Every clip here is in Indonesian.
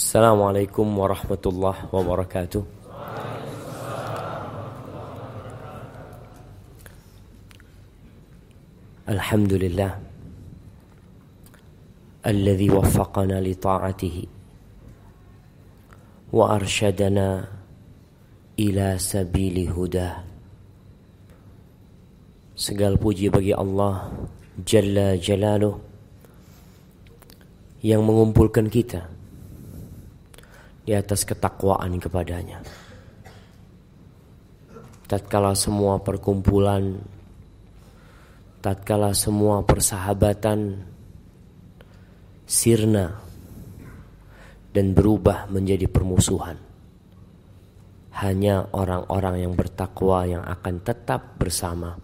Assalamualaikum warahmatullahi wabarakatuh. Alladhi waffaqana li ta'atihi. Wa arsyadana ila sabili huda. Segala puji bagi Allah Jalla Jalaluh Yang mengumpulkan kita Di atas ketakwaan kepadanya Tatkala semua perkumpulan Tatkala semua persahabatan Sirna Dan berubah menjadi permusuhan Hanya orang-orang yang bertakwa yang akan tetap bersama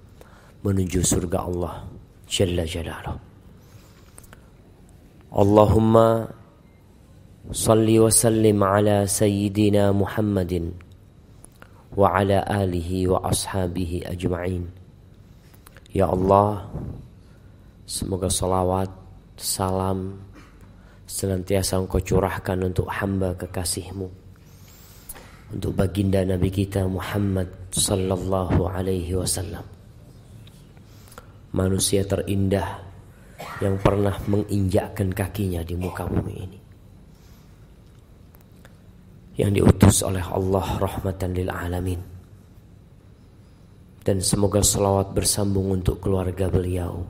menuju surga Allah Jalla Jalaluh. Allahumma ala sayyidina Muhammadin wa ala alihi wa ashabihi ajma'in. Ya Allah, semoga salawat, salam senantiasa engkau curahkan untuk hamba kekasihmu. Untuk baginda Nabi kita Muhammad sallallahu alaihi wasallam manusia terindah yang pernah menginjakkan kakinya di muka bumi ini. Yang diutus oleh Allah rahmatan lil alamin. Dan semoga selawat bersambung untuk keluarga beliau.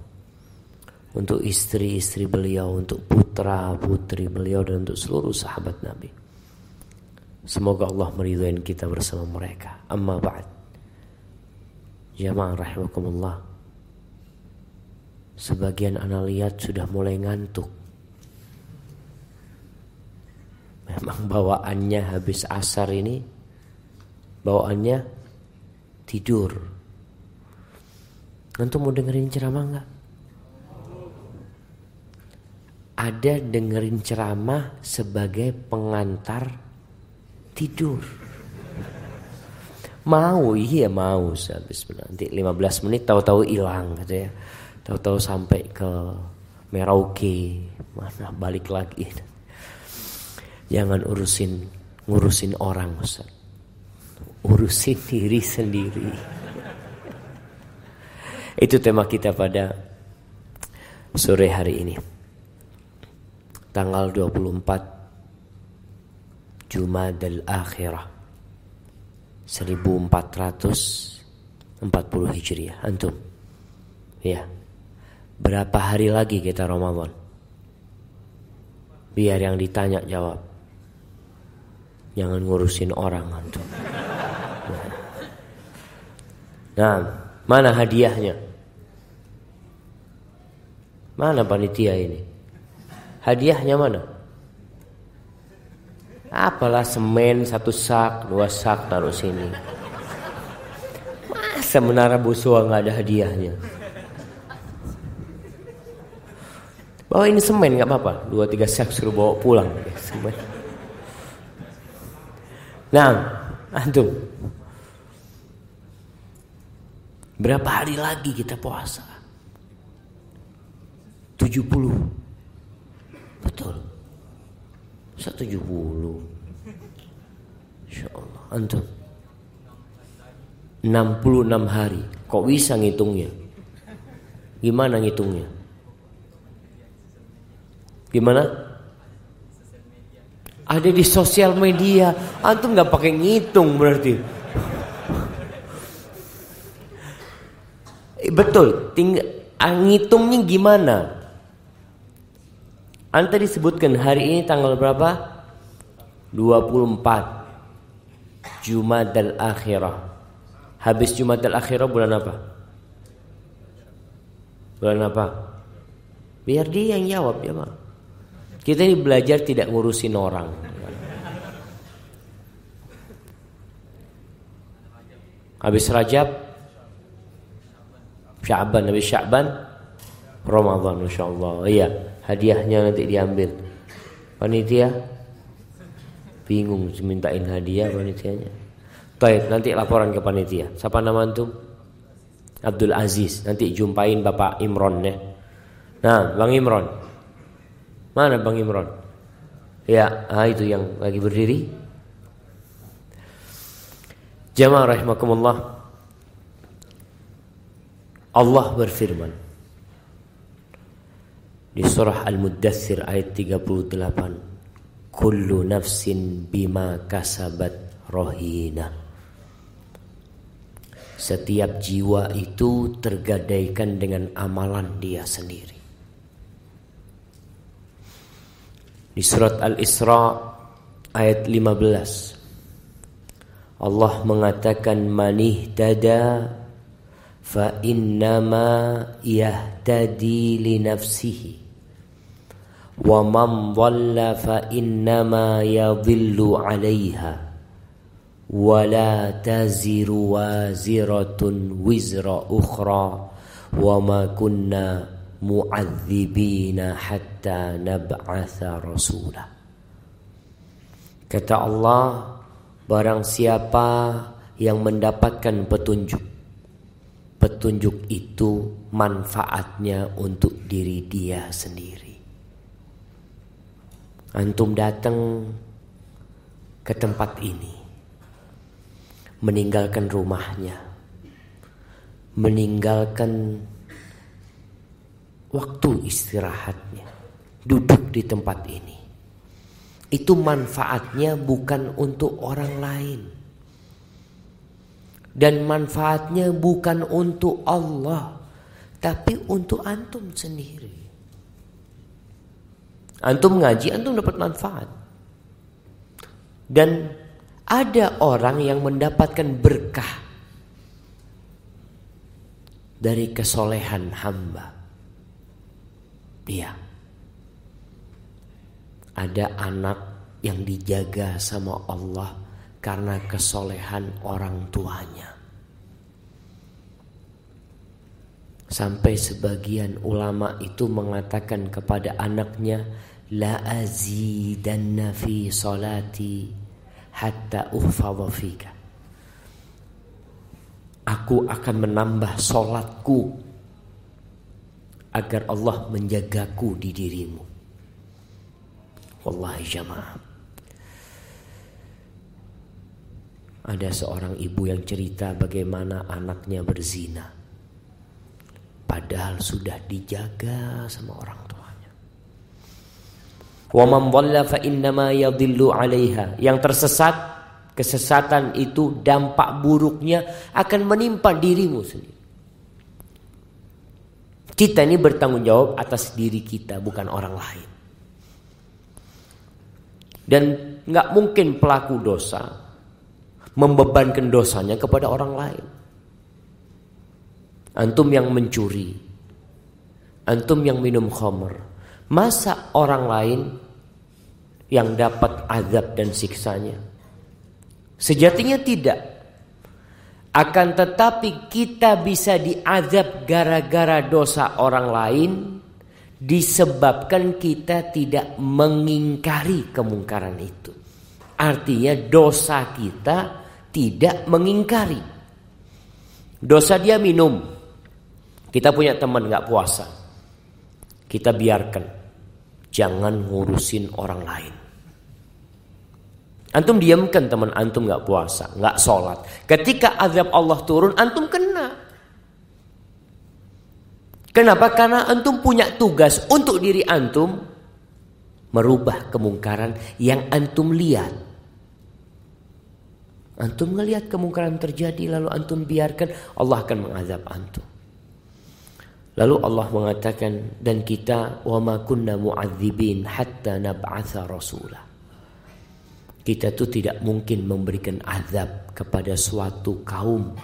Untuk istri-istri beliau, untuk putra-putri beliau dan untuk seluruh sahabat Nabi. Semoga Allah meridhai kita bersama mereka. Amma ba'd. Jamaah rahimakumullah. Sebagian anak sudah mulai ngantuk. Memang bawaannya habis asar ini bawaannya tidur. Nanti mau dengerin ceramah nggak? Ada dengerin ceramah sebagai pengantar tidur. Mau iya mau habis nanti 15 menit tahu-tahu hilang gitu ya. Tahu-tahu sampai ke Merauke, mana balik lagi. Jangan urusin ngurusin orang Ustaz. Urusin diri sendiri. Itu tema kita pada sore hari ini. Tanggal 24 Jumadal Akhirah 1440 Hijriah. Antum. Ya. Berapa hari lagi kita Ramadan? Biar yang ditanya jawab. Jangan ngurusin orang antum. Nah, mana hadiahnya? Mana panitia ini? Hadiahnya mana? Apalah semen satu sak, dua sak taruh sini. Masa menara busua nggak ada hadiahnya? Bawa ini semen nggak apa-apa. Dua tiga sak suruh bawa pulang. Semen. Nah, antum. Berapa hari lagi kita puasa? 70. Betul. Bisa 70. Insya Allah. Antum. 66 hari. Kok bisa ngitungnya? Gimana ngitungnya? Gimana? Ada di sosial media. Antum nggak pakai ngitung berarti. Eh, betul. Tinggal ah, ngitungnya gimana? Anda disebutkan hari ini tanggal berapa? 24 Jumadal Akhirah. Habis Jumadal Akhirah bulan apa? Bulan apa? Biar dia yang jawab ya, Pak. Kita ini belajar tidak ngurusin orang. Habis Rajab, Sya'ban, habis Sya'ban, Ramadan insyaallah. Iya, hadiahnya nanti diambil. Panitia bingung mintain hadiah panitianya. Baik, nanti laporan ke panitia. Siapa nama antum? Abdul Aziz. Nanti jumpain Bapak Imron ya. Nah, Bang Imron. Mana Bang Imron? Ya, ah, itu yang lagi berdiri. Jamaah rahimakumullah. Allah berfirman di surah Al-Muddathir ayat 38. Kullu nafsin bima kasabat rohina. Setiap jiwa itu tergadaikan dengan amalan dia sendiri. Di surat Al-Isra ayat 15 Allah mengatakan manih dada fa innama yahtadi li nafsihi wa man dhalla fa innama yadhillu 'alayha wa la taziru waziratun wizra ukhra wa ma kunna mu'adzibina hatta nab'atha rasula. Kata Allah, barang siapa yang mendapatkan petunjuk, petunjuk itu manfaatnya untuk diri dia sendiri. Antum datang ke tempat ini, meninggalkan rumahnya, meninggalkan waktu istirahatnya duduk di tempat ini. Itu manfaatnya bukan untuk orang lain. Dan manfaatnya bukan untuk Allah, tapi untuk antum sendiri. Antum ngaji, antum dapat manfaat. Dan ada orang yang mendapatkan berkah dari kesolehan hamba. Iya. Ada anak yang dijaga sama Allah karena kesolehan orang tuanya. Sampai sebagian ulama itu mengatakan kepada anaknya, La azidanna fi salati hatta uhfadha. Aku akan menambah solatku agar Allah menjagaku di dirimu. Wallahi jamaah. Ada seorang ibu yang cerita bagaimana anaknya berzina. Padahal sudah dijaga sama orang tuanya. Wa man dhalla fa innama yadhillu 'alaiha. Yang tersesat, kesesatan itu dampak buruknya akan menimpa dirimu sendiri. Kita ini bertanggung jawab atas diri kita, bukan orang lain. Dan nggak mungkin pelaku dosa membebankan dosanya kepada orang lain. Antum yang mencuri, antum yang minum khamr, masa orang lain yang dapat azab dan siksanya? Sejatinya tidak. Akan tetapi kita bisa diazab gara-gara dosa orang lain disebabkan kita tidak mengingkari kemungkaran itu. Artinya dosa kita tidak mengingkari. Dosa dia minum. Kita punya teman nggak puasa. Kita biarkan. Jangan ngurusin orang lain. Antum diamkan teman antum nggak puasa, nggak sholat. Ketika azab Allah turun, antum kena. Kenapa? Karena antum punya tugas untuk diri antum merubah kemungkaran yang antum lihat. Antum ngelihat kemungkaran terjadi lalu antum biarkan Allah akan mengazab antum. Lalu Allah mengatakan dan kita wa ma kunna mu'adzibin hatta nab'atha rasulah. Kita tuh tidak mungkin memberikan azab kepada suatu kaum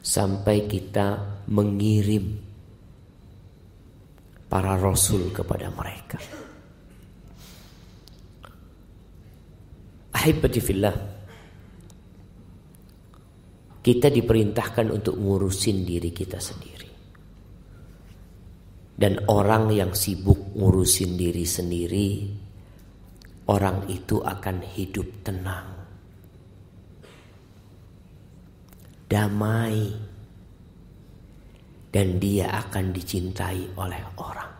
sampai kita mengirim para rasul kepada mereka. Ahibati. Kita diperintahkan untuk ngurusin diri kita sendiri. Dan orang yang sibuk ngurusin diri sendiri orang itu akan hidup tenang, damai, dan dia akan dicintai oleh orang.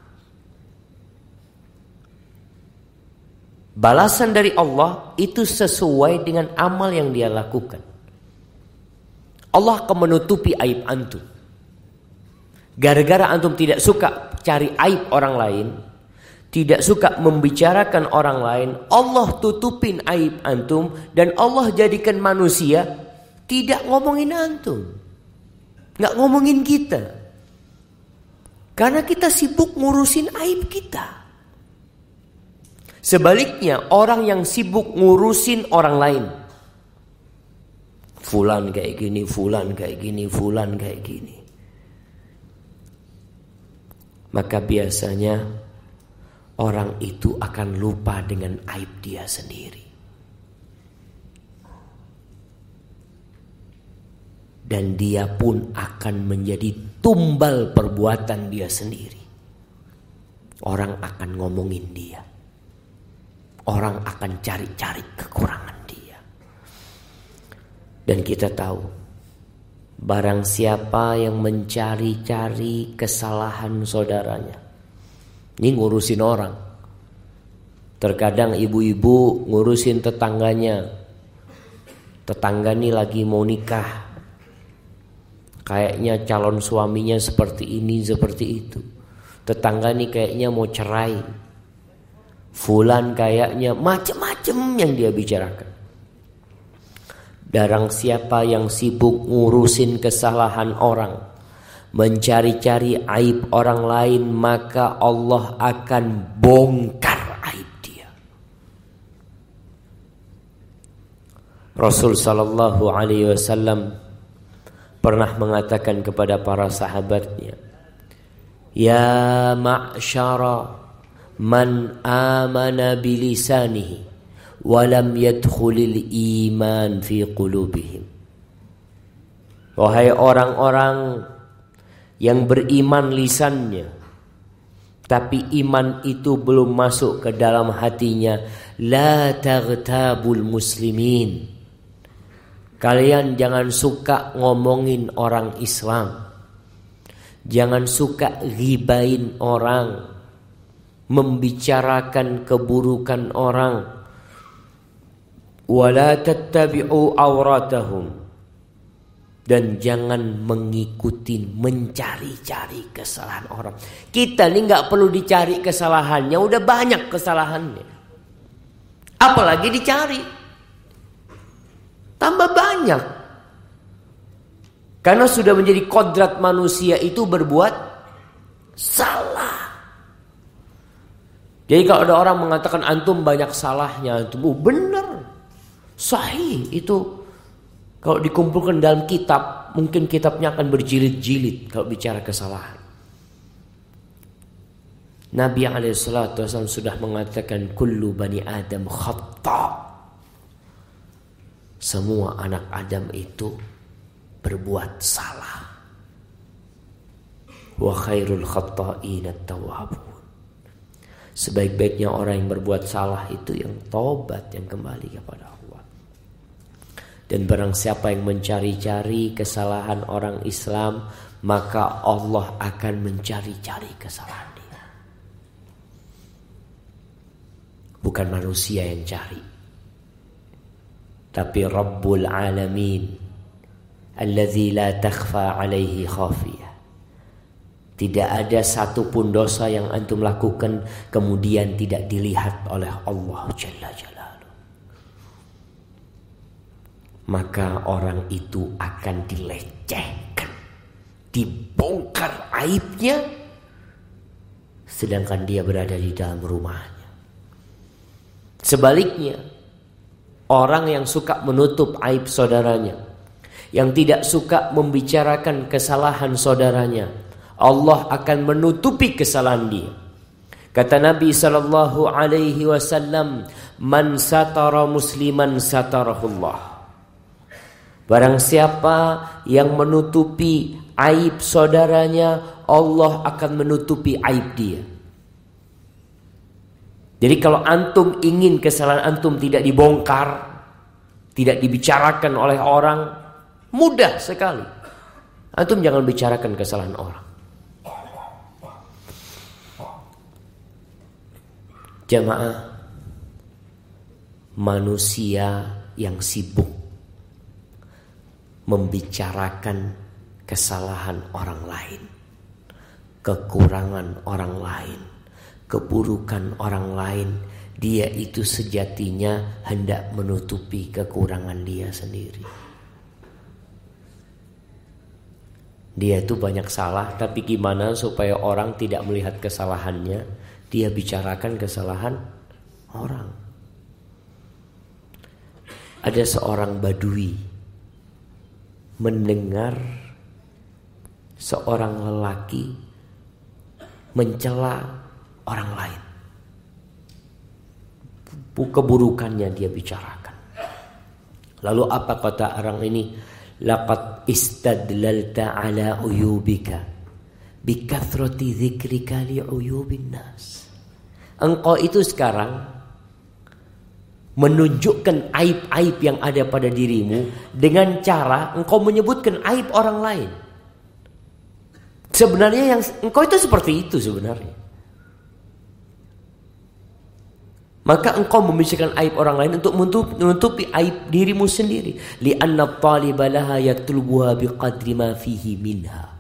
Balasan dari Allah itu sesuai dengan amal yang dia lakukan. Allah akan menutupi aib antum. Gara-gara antum tidak suka cari aib orang lain, tidak suka membicarakan orang lain, Allah tutupin aib antum dan Allah jadikan manusia tidak ngomongin antum. Nggak ngomongin kita. Karena kita sibuk ngurusin aib kita. Sebaliknya orang yang sibuk ngurusin orang lain. Fulan kayak gini, fulan kayak gini, fulan kayak gini. Maka biasanya orang itu akan lupa dengan aib dia sendiri. Dan dia pun akan menjadi tumbal perbuatan dia sendiri. Orang akan ngomongin dia. Orang akan cari-cari kekurangan dia. Dan kita tahu barang siapa yang mencari-cari kesalahan saudaranya ini ngurusin orang. Terkadang ibu-ibu ngurusin tetangganya. Tetangga ini lagi mau nikah. Kayaknya calon suaminya seperti ini, seperti itu. Tetangga ini kayaknya mau cerai. Fulan kayaknya macem-macem yang dia bicarakan. Darang siapa yang sibuk ngurusin kesalahan orang mencari-cari aib orang lain maka Allah akan bongkar aib dia. Rasul sallallahu alaihi wasallam pernah mengatakan kepada para sahabatnya, "Ya ma'syara man amana bilisanihi wa lam yadkhulil iman fi qulubihim." Wahai orang-orang yang beriman lisannya. Tapi iman itu belum masuk ke dalam hatinya. La taghtabul muslimin. Kalian jangan suka ngomongin orang Islam. Jangan suka ribain orang. Membicarakan keburukan orang. Wala tattabi'u auratahum dan jangan mengikuti mencari-cari kesalahan orang. Kita ini nggak perlu dicari kesalahannya, udah banyak kesalahannya. Apalagi dicari. Tambah banyak. Karena sudah menjadi kodrat manusia itu berbuat salah. Jadi kalau ada orang mengatakan antum banyak salahnya, antum oh, benar. Sahih itu kalau dikumpulkan dalam kitab, mungkin kitabnya akan berjilid-jilid kalau bicara kesalahan. Nabi SAW sudah mengatakan kullu bani Adam khata. Semua anak Adam itu berbuat salah. Wa khairul khata'in at-tawwabun. Sebaik-baiknya orang yang berbuat salah itu yang tobat yang kembali kepada. Dan barang siapa yang mencari-cari kesalahan orang Islam Maka Allah akan mencari-cari kesalahan dia. Bukan manusia yang cari. Tapi Rabbul Alamin Alladzi la takhfa alaihi khafiyah. Tidak ada satupun dosa yang antum lakukan kemudian tidak dilihat oleh Allah Jalla Jalla. Maka orang itu akan dilecehkan, dibongkar aibnya, sedangkan dia berada di dalam rumahnya. Sebaliknya, orang yang suka menutup aib saudaranya, yang tidak suka membicarakan kesalahan saudaranya, Allah akan menutupi kesalahan dia. Kata Nabi sallallahu alaihi wasallam, "Man satara musliman satarahullah." Barang siapa yang menutupi aib saudaranya, Allah akan menutupi aib dia. Jadi kalau antum ingin kesalahan antum tidak dibongkar, tidak dibicarakan oleh orang, mudah sekali. Antum jangan bicarakan kesalahan orang. Jamaah manusia yang sibuk membicarakan kesalahan orang lain, kekurangan orang lain, keburukan orang lain, dia itu sejatinya hendak menutupi kekurangan dia sendiri. Dia itu banyak salah, tapi gimana supaya orang tidak melihat kesalahannya? Dia bicarakan kesalahan orang. Ada seorang badui mendengar seorang lelaki mencela orang lain. Keburukannya dia bicarakan. Lalu apa kata orang ini? Laqad istadlalta ala uyubika bikathrati dzikrika li uyubin nas. Engkau itu sekarang menunjukkan aib-aib yang ada pada dirimu dengan cara engkau menyebutkan aib orang lain. Sebenarnya yang engkau itu seperti itu sebenarnya. Maka engkau membicarakan aib orang lain untuk menutupi aib dirimu sendiri. Lianna taliba laha yatlubuha biqadri ma fihi minha.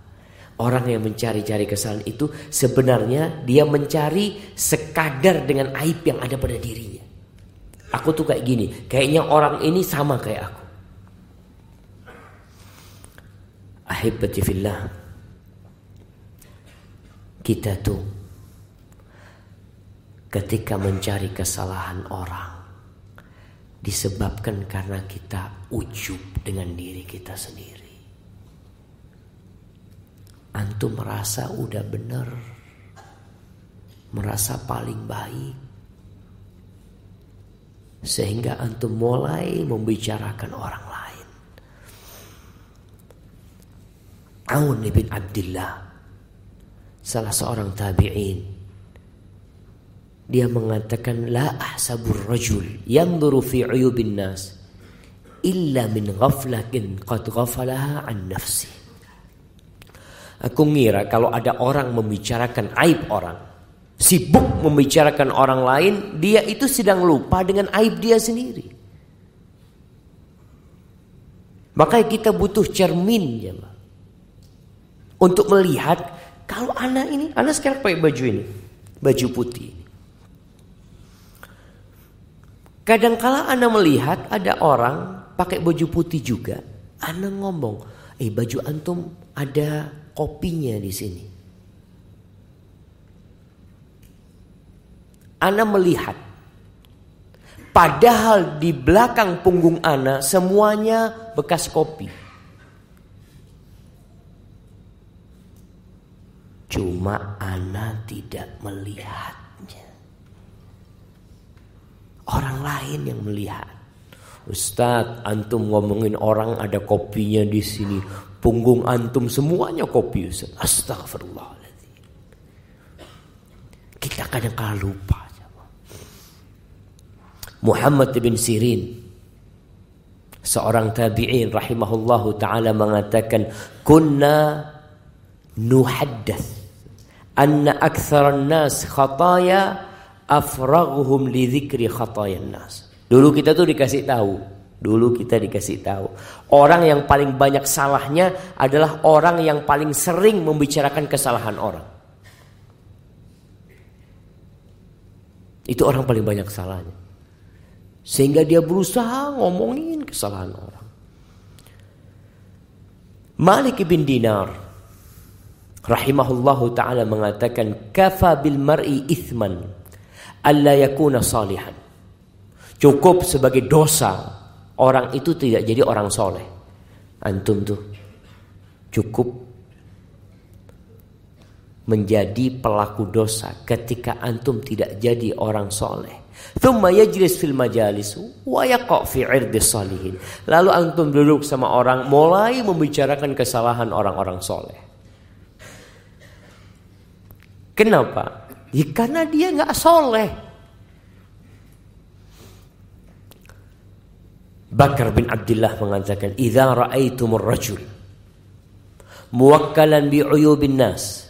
Orang yang mencari-cari kesalahan itu sebenarnya dia mencari sekadar dengan aib yang ada pada dirinya. Aku tuh kayak gini, kayaknya orang ini sama kayak aku. Ahibati fillah. Kita tuh ketika mencari kesalahan orang disebabkan karena kita ujub dengan diri kita sendiri. Antum merasa udah benar, merasa paling baik, sehingga antum mulai membicarakan orang lain. Aun bin Abdullah, salah seorang tabi'in, dia mengatakan la ahsabur rajul yanzuru fi uyubin nas illa min ghaflatin qad ghafalaha an nafsi. Aku ngira kalau ada orang membicarakan aib orang, sibuk membicarakan orang lain, dia itu sedang lupa dengan aib dia sendiri. Makanya kita butuh cermin ya, Untuk melihat kalau anak ini, anak sekarang pakai baju ini, baju putih. Kadangkala Anda melihat ada orang pakai baju putih juga. Anda ngomong, eh baju antum ada kopinya di sini. Anda melihat. Padahal di belakang punggung Anda semuanya bekas kopi. Cuma Anda tidak melihat. Orang lain yang melihat. Ustadz, antum ngomongin orang ada kopinya di sini. Punggung antum semuanya kopi Ustaz. Astagfirullahaladzim. Kita kadang kala lupa. Muhammad bin Sirin seorang tabi'in rahimahullahu taala mengatakan kunna nuhaddath anna aktsaran nas khataya afraghuhum li dzikri khatayan nas. Dulu kita tuh dikasih tahu, dulu kita dikasih tahu. Orang yang paling banyak salahnya adalah orang yang paling sering membicarakan kesalahan orang. Itu orang paling banyak salahnya. Sehingga dia berusaha ngomongin kesalahan orang. Malik bin Dinar rahimahullahu taala mengatakan kafa bil mar'i ithman alla yakuna salihan. Cukup sebagai dosa orang itu tidak jadi orang soleh. Antum tuh cukup menjadi pelaku dosa ketika antum tidak jadi orang soleh. Thumma yajlis fil majalis wa yaqa fi salihin. Lalu antum duduk sama orang mulai membicarakan kesalahan orang-orang soleh. Kenapa? Ya karena dia nggak soleh. Bakar bin Abdullah mengatakan, "Idza ra'aitumur rajul muwakkalan bi uyubin nas,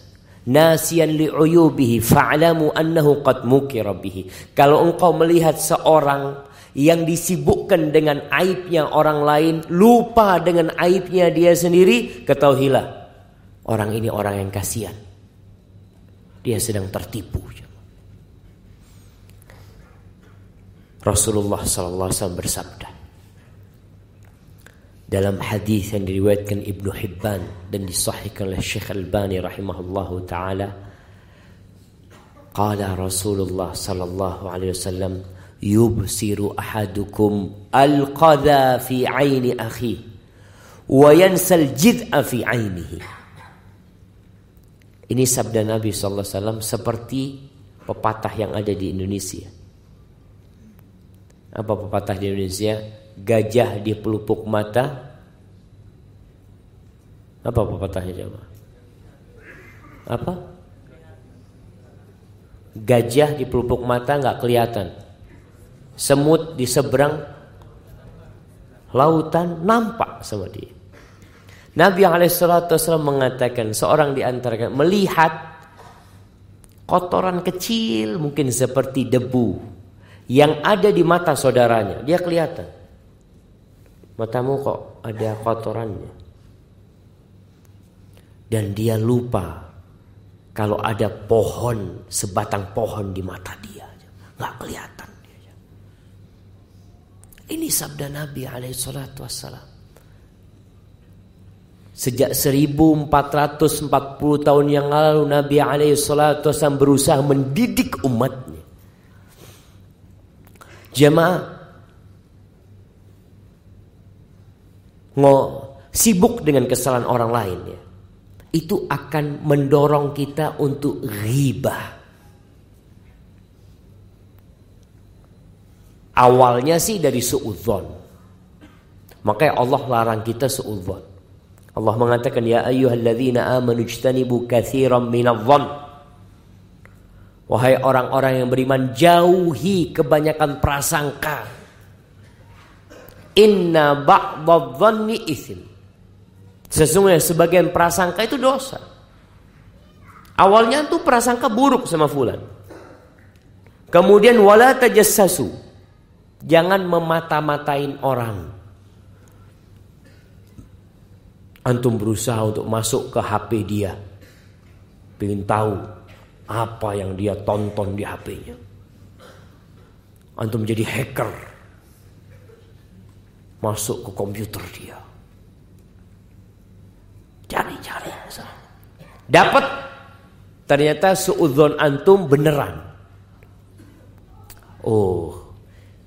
nasiyan li uyubihi fa'lamu annahu qad mukira bihi." Kalau engkau melihat seorang yang disibukkan dengan aibnya orang lain, lupa dengan aibnya dia sendiri, ketahuilah orang ini orang yang kasihan. Dia sedang tertipu. Rasulullah sallallahu alaihi wasallam bersabda dalam hadis yang diriwayatkan Ibnu Hibban dan disahihkan oleh Syekh Albani rahimahullahu taala qala Rasulullah sallallahu alaihi wasallam yubsiru ahadukum al-qadha fi aini akhi wa yansal jid'a fi ainihi ini sabda Nabi sallallahu alaihi wasallam seperti pepatah yang ada di Indonesia. Apa pepatah di Indonesia gajah di pelupuk mata. Apa pepatahnya coba? Apa? Gajah di pelupuk mata nggak kelihatan. Semut di seberang lautan nampak sama dia. Nabi Alaihissalam mengatakan seorang di antara melihat kotoran kecil mungkin seperti debu yang ada di mata saudaranya. Dia kelihatan. Matamu kok ada kotorannya. Dan dia lupa kalau ada pohon, sebatang pohon di mata dia. Nggak kelihatan. Ini sabda Nabi alaihissalatu wassalam. Sejak 1440 tahun yang lalu Nabi alaihissalatu wassalam berusaha mendidik umatnya. Jemaah sibuk dengan kesalahan orang lain ya, itu akan mendorong kita untuk riba. Awalnya sih dari suudzon. Makanya Allah larang kita suudzon. Allah mengatakan ya ayyuhalladzina amanu ijtanibu katsiran minadh-dhann. Wahai orang-orang yang beriman jauhi kebanyakan prasangka. Inna ba'dadh-dhanni isim. Sesungguhnya sebagian prasangka itu dosa. Awalnya tuh prasangka buruk sama fulan. Kemudian wala tajassasu. Jangan memata-matain orang. Antum berusaha untuk masuk ke HP dia. Pengen tahu apa yang dia tonton di HP-nya. Antum jadi hacker masuk ke komputer dia. Cari-cari. Dapat ternyata suudzon antum beneran. Oh,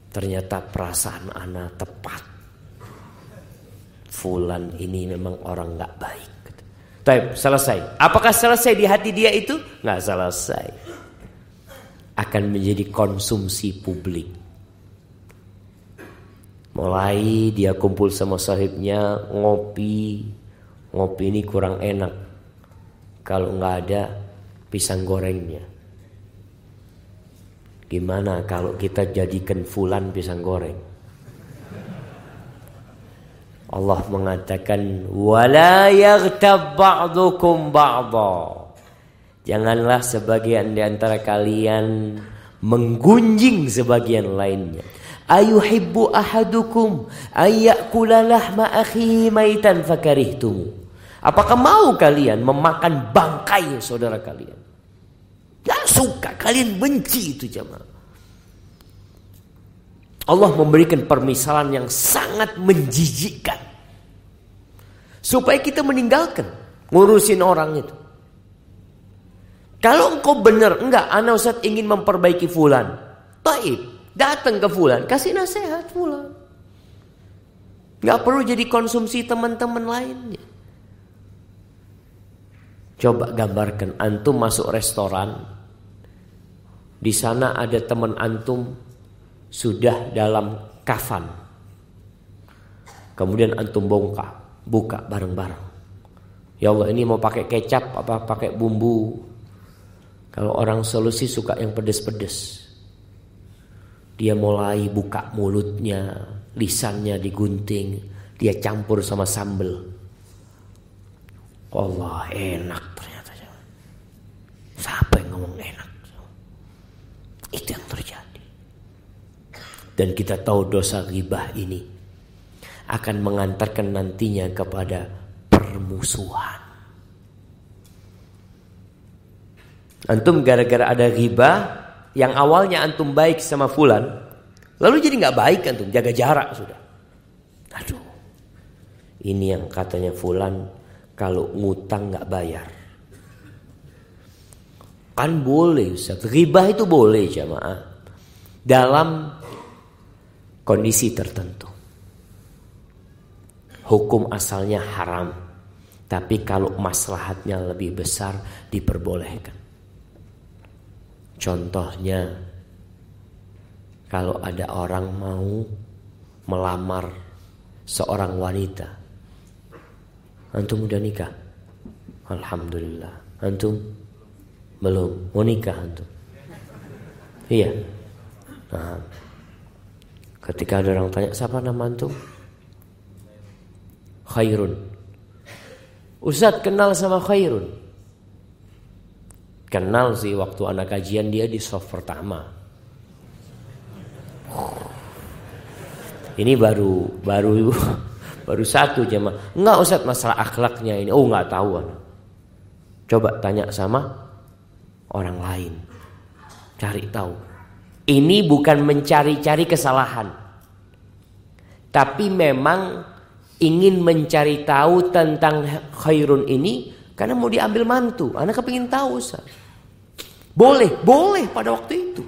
ternyata perasaan anak tepat. Fulan ini memang orang nggak baik. Tapi selesai. Apakah selesai di hati dia itu? Nggak selesai. Akan menjadi konsumsi publik. Mulai dia kumpul sama sahibnya ngopi. Ngopi ini kurang enak. Kalau nggak ada pisang gorengnya. Gimana kalau kita jadikan fulan pisang goreng? Allah mengatakan wala yaghtab ba'dukum ba'dha. Janganlah sebagian di antara kalian menggunjing sebagian lainnya. Ayuhibbu ahadukum ayyakula lahma akhihi maitan fakarihtum. Apakah mau kalian memakan bangkai saudara kalian? Gak suka, kalian benci itu jemaah. Allah memberikan permisalan yang sangat menjijikkan. Supaya kita meninggalkan ngurusin orang itu. Kalau engkau benar, enggak, anak Ustaz ingin memperbaiki fulan. Taib, Datang ke fulan, kasih nasihat fulan. Gak perlu jadi konsumsi teman-teman lainnya. Coba gambarkan antum masuk restoran. Di sana ada teman antum sudah dalam kafan. Kemudian antum bongkar, buka bareng-bareng. Ya Allah ini mau pakai kecap apa pakai bumbu. Kalau orang solusi suka yang pedes-pedes. Dia mulai buka mulutnya, lisannya digunting, dia campur sama sambel. Allah enak ternyata. Siapa yang ngomong enak? Itu yang terjadi. Dan kita tahu dosa ghibah ini akan mengantarkan nantinya kepada permusuhan. Antum gara-gara ada ghibah yang awalnya antum baik sama fulan, lalu jadi nggak baik antum, jaga jarak sudah. Aduh. Ini yang katanya fulan kalau ngutang nggak bayar. Kan boleh Ustaz. Ghibah itu boleh jamaah. Dalam kondisi tertentu. Hukum asalnya haram. Tapi kalau maslahatnya lebih besar diperbolehkan. Contohnya kalau ada orang mau melamar seorang wanita. Antum udah nikah? Alhamdulillah. Antum belum mau nikah antum? Iya. Nah, ketika ada orang tanya siapa nama antum? Khairun. Ustaz kenal sama Khairun. Kenal sih waktu anak kajian dia di soft pertama. Ini baru baru baru satu jemaah. Enggak Ustaz masalah akhlaknya ini. Oh enggak tahu. Coba tanya sama orang lain. Cari tahu. Ini bukan mencari-cari kesalahan. Tapi memang ingin mencari tahu tentang khairun ini karena mau diambil mantu. Anak kepingin tahu Ustaz. Boleh, boleh pada waktu itu.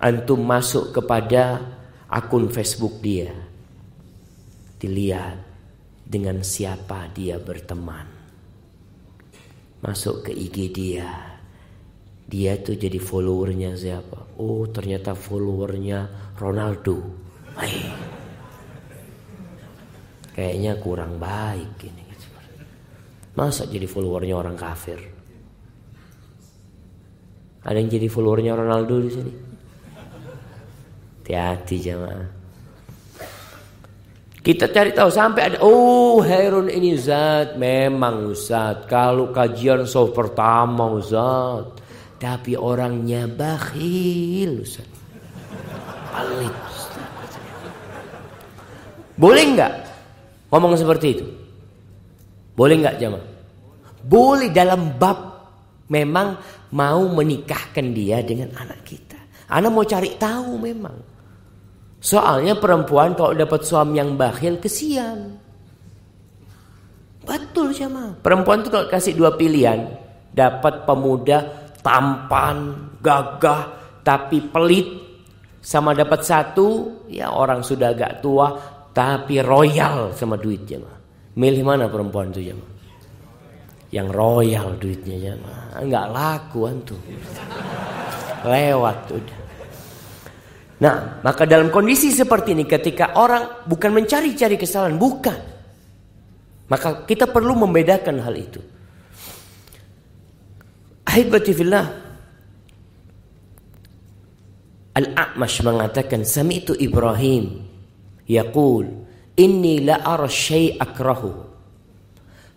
Antum masuk kepada akun Facebook dia. Dilihat dengan siapa dia berteman. Masuk ke IG dia. Dia tuh jadi followernya siapa? Oh ternyata followernya Ronaldo. Hai. Kayaknya kurang baik ini. Masa jadi followernya orang kafir? Ada yang jadi followernya Ronaldo di sini. Hati-hati jamaah. Kita cari tahu sampai ada oh Herun ini zat memang Ustaz kalau kajian soft pertama Ustaz tapi orangnya bakhil Ustaz. Pelit Boleh nggak ngomong seperti itu? Boleh nggak jamaah? Boleh dalam bab memang mau menikahkan dia dengan anak kita. Anak mau cari tahu memang. Soalnya perempuan kalau dapat suami yang bakhil kesian. Betul sama. Perempuan tuh kalau kasih dua pilihan, dapat pemuda tampan, gagah, tapi pelit, sama dapat satu, ya orang sudah agak tua, tapi royal sama duitnya. Milih mana perempuan itu jemaah? Yang royal duitnya ya. Nggak laku antum lewat udah. Nah maka dalam kondisi seperti ini ketika orang bukan mencari-cari kesalahan bukan. Maka kita perlu membedakan hal itu. Ahibati fillah. Al-A'mash mengatakan sami'tu Ibrahim yaqul inni la ara akrahu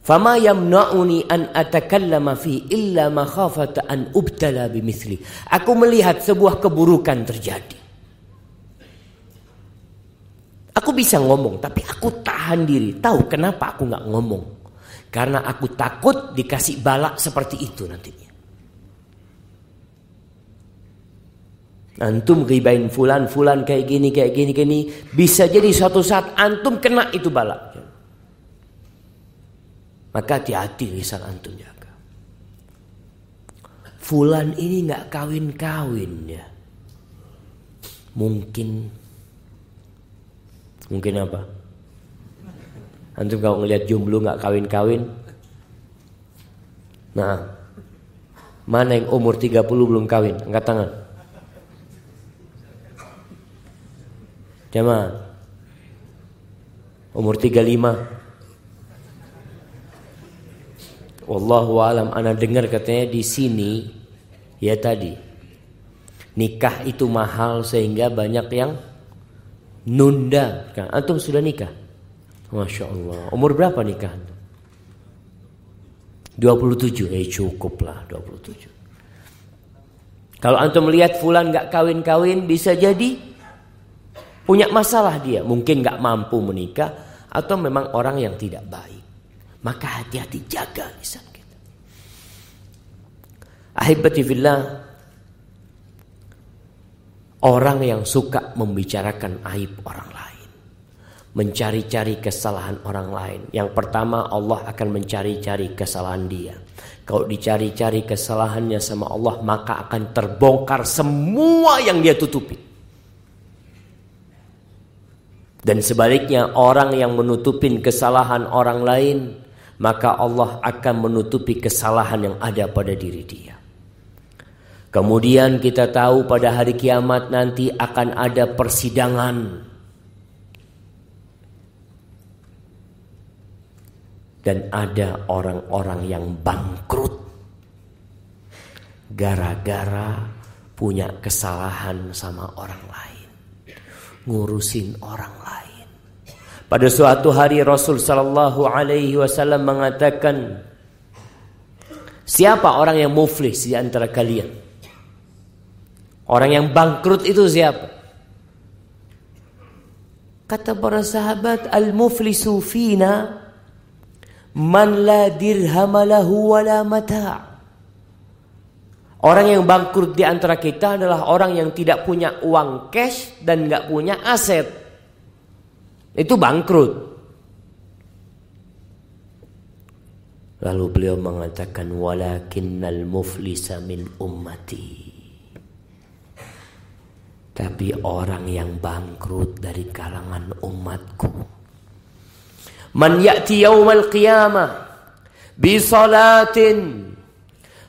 Fama yamna'uni an atakallama fi illa makhafata an ubtala bimithli. Aku melihat sebuah keburukan terjadi. Aku bisa ngomong, tapi aku tahan diri. Tahu kenapa aku nggak ngomong? Karena aku takut dikasih balak seperti itu nantinya. Antum ribain fulan, fulan kayak gini, kayak gini, gini. Bisa jadi suatu saat antum kena itu balak. Maka hati-hati lisan antum jaga. Fulan ini nggak kawin-kawin ya. Mungkin Mungkin apa? Antum kalau ngelihat jomblo nggak kawin-kawin. Nah, mana yang umur 30 belum kawin? Angkat tangan. Jamaah. Umur 35 Wallahu alam ana dengar katanya di sini ya tadi nikah itu mahal sehingga banyak yang nunda. Kan antum sudah nikah? Masya Allah. Umur berapa nikah? 27. Eh cukup lah 27. Kalau antum melihat fulan nggak kawin-kawin bisa jadi punya masalah dia, mungkin nggak mampu menikah atau memang orang yang tidak baik. Maka hati-hati jaga lisan kita. Ahibati fillah orang yang suka membicarakan aib orang lain, mencari-cari kesalahan orang lain. Yang pertama Allah akan mencari-cari kesalahan dia. Kalau dicari-cari kesalahannya sama Allah maka akan terbongkar semua yang dia tutupi. Dan sebaliknya orang yang menutupin kesalahan orang lain maka Allah akan menutupi kesalahan yang ada pada diri dia. Kemudian kita tahu pada hari kiamat nanti akan ada persidangan. Dan ada orang-orang yang bangkrut. Gara-gara punya kesalahan sama orang lain. Ngurusin orang lain. Pada suatu hari Rasul sallallahu alaihi wasallam mengatakan Siapa orang yang muflis di antara kalian? Orang yang bangkrut itu siapa? Kata para sahabat al-muflisu fina man la dirham lahu mata'. Orang yang bangkrut di antara kita adalah orang yang tidak punya uang cash dan nggak punya aset. Itu bangkrut. Lalu beliau mengatakan walakinnal muflisa min ummati. Tapi orang yang bangkrut dari kalangan umatku. Man ya'ti yawmal qiyamah bi salatin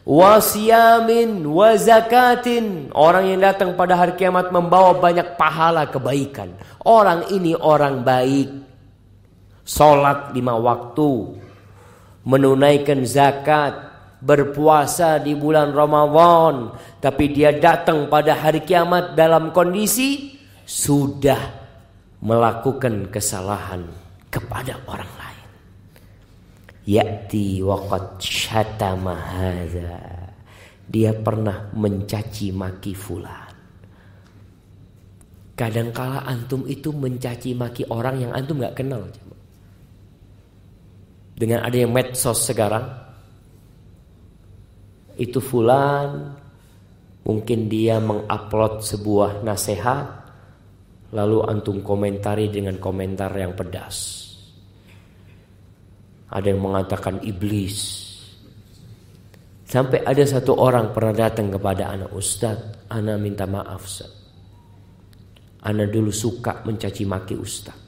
wasiyamin wa zakatin. Orang yang datang pada hari kiamat membawa banyak pahala kebaikan. Orang ini orang baik. Salat lima waktu. Menunaikan zakat. Berpuasa di bulan Ramadan. Tapi dia datang pada hari kiamat dalam kondisi sudah melakukan kesalahan kepada orang lain Ya'ti waqad syatama hadza. Dia pernah mencaci maki fulan. Kadangkala antum itu mencaci maki orang yang antum nggak kenal. Dengan ada yang medsos sekarang, itu fulan mungkin dia mengupload sebuah nasihat, lalu antum komentari dengan komentar yang pedas. Ada yang mengatakan iblis. Sampai ada satu orang pernah datang kepada anak ustaz, anak minta maaf ustaz. Anak dulu suka mencaci maki ustaz.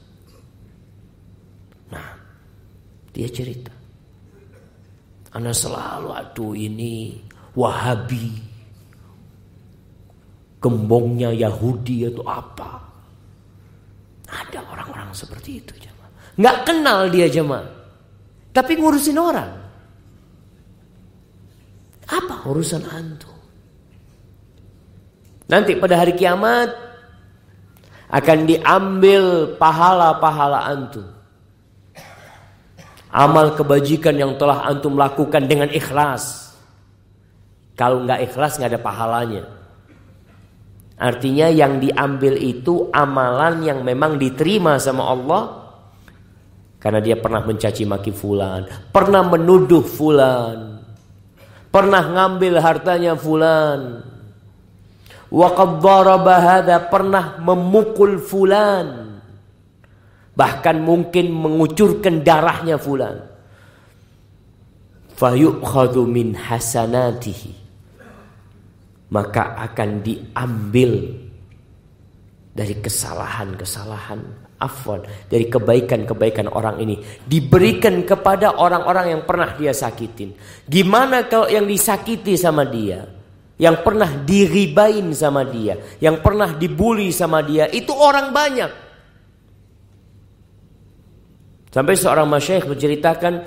Nah, dia cerita. Anak selalu aduh ini Wahabi. Gembongnya Yahudi atau apa. Ada orang-orang seperti itu jemaah. Nggak kenal dia jemaah. Tapi ngurusin orang. Apa urusan antum? Nanti pada hari kiamat akan diambil pahala-pahala antum. Amal kebajikan yang telah antum lakukan dengan ikhlas. Kalau nggak ikhlas nggak ada pahalanya. Artinya yang diambil itu amalan yang memang diterima sama Allah karena dia pernah mencaci maki fulan, pernah menuduh fulan, pernah ngambil hartanya fulan. Daraba pernah memukul fulan. Bahkan mungkin mengucurkan darahnya fulan. Fayu'khadhu min hasanatihi. Maka akan diambil dari kesalahan-kesalahan afwan dari kebaikan-kebaikan orang ini diberikan kepada orang-orang yang pernah dia sakitin. Gimana kalau yang disakiti sama dia, yang pernah diribain sama dia, yang pernah dibully sama dia, itu orang banyak. Sampai seorang masyayikh menceritakan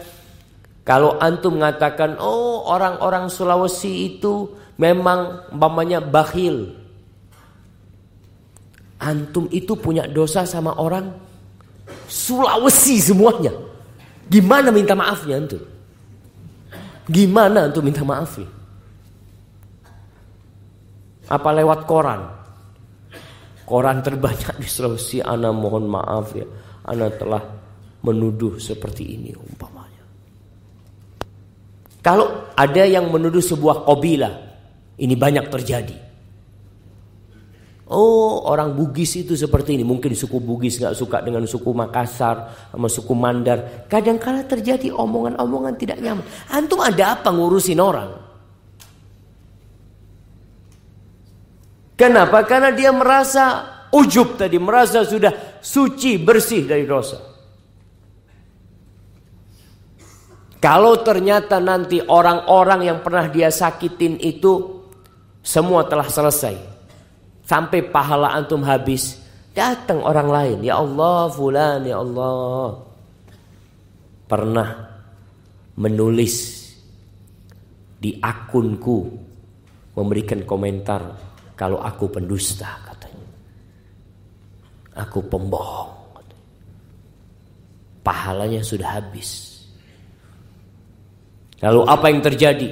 kalau antum mengatakan, "Oh, orang-orang Sulawesi itu memang umpamanya bakhil, Antum itu punya dosa sama orang Sulawesi semuanya. Gimana minta maafnya antum? Gimana antum minta maafnya? Apa lewat koran? Koran terbanyak di Sulawesi. Ana mohon maaf ya. Ana telah menuduh seperti ini umpamanya. Kalau ada yang menuduh sebuah kobilah, ini banyak terjadi. Oh orang Bugis itu seperti ini. Mungkin suku Bugis gak suka dengan suku Makassar Sama suku Mandar. Kadang-kala terjadi omongan-omongan tidak nyaman. Antum ada apa ngurusin orang? Kenapa? Karena dia merasa ujub tadi Merasa sudah suci, bersih dari dosa. Kalau ternyata nanti orang-orang yang pernah dia sakitin itu Semua telah selesai Sampai pahala antum habis. Datang orang lain. Ya Allah fulan ya Allah. Pernah menulis di akunku. Memberikan komentar. Kalau aku pendusta katanya. Aku pembohong. Pahalanya sudah habis. Lalu apa yang terjadi?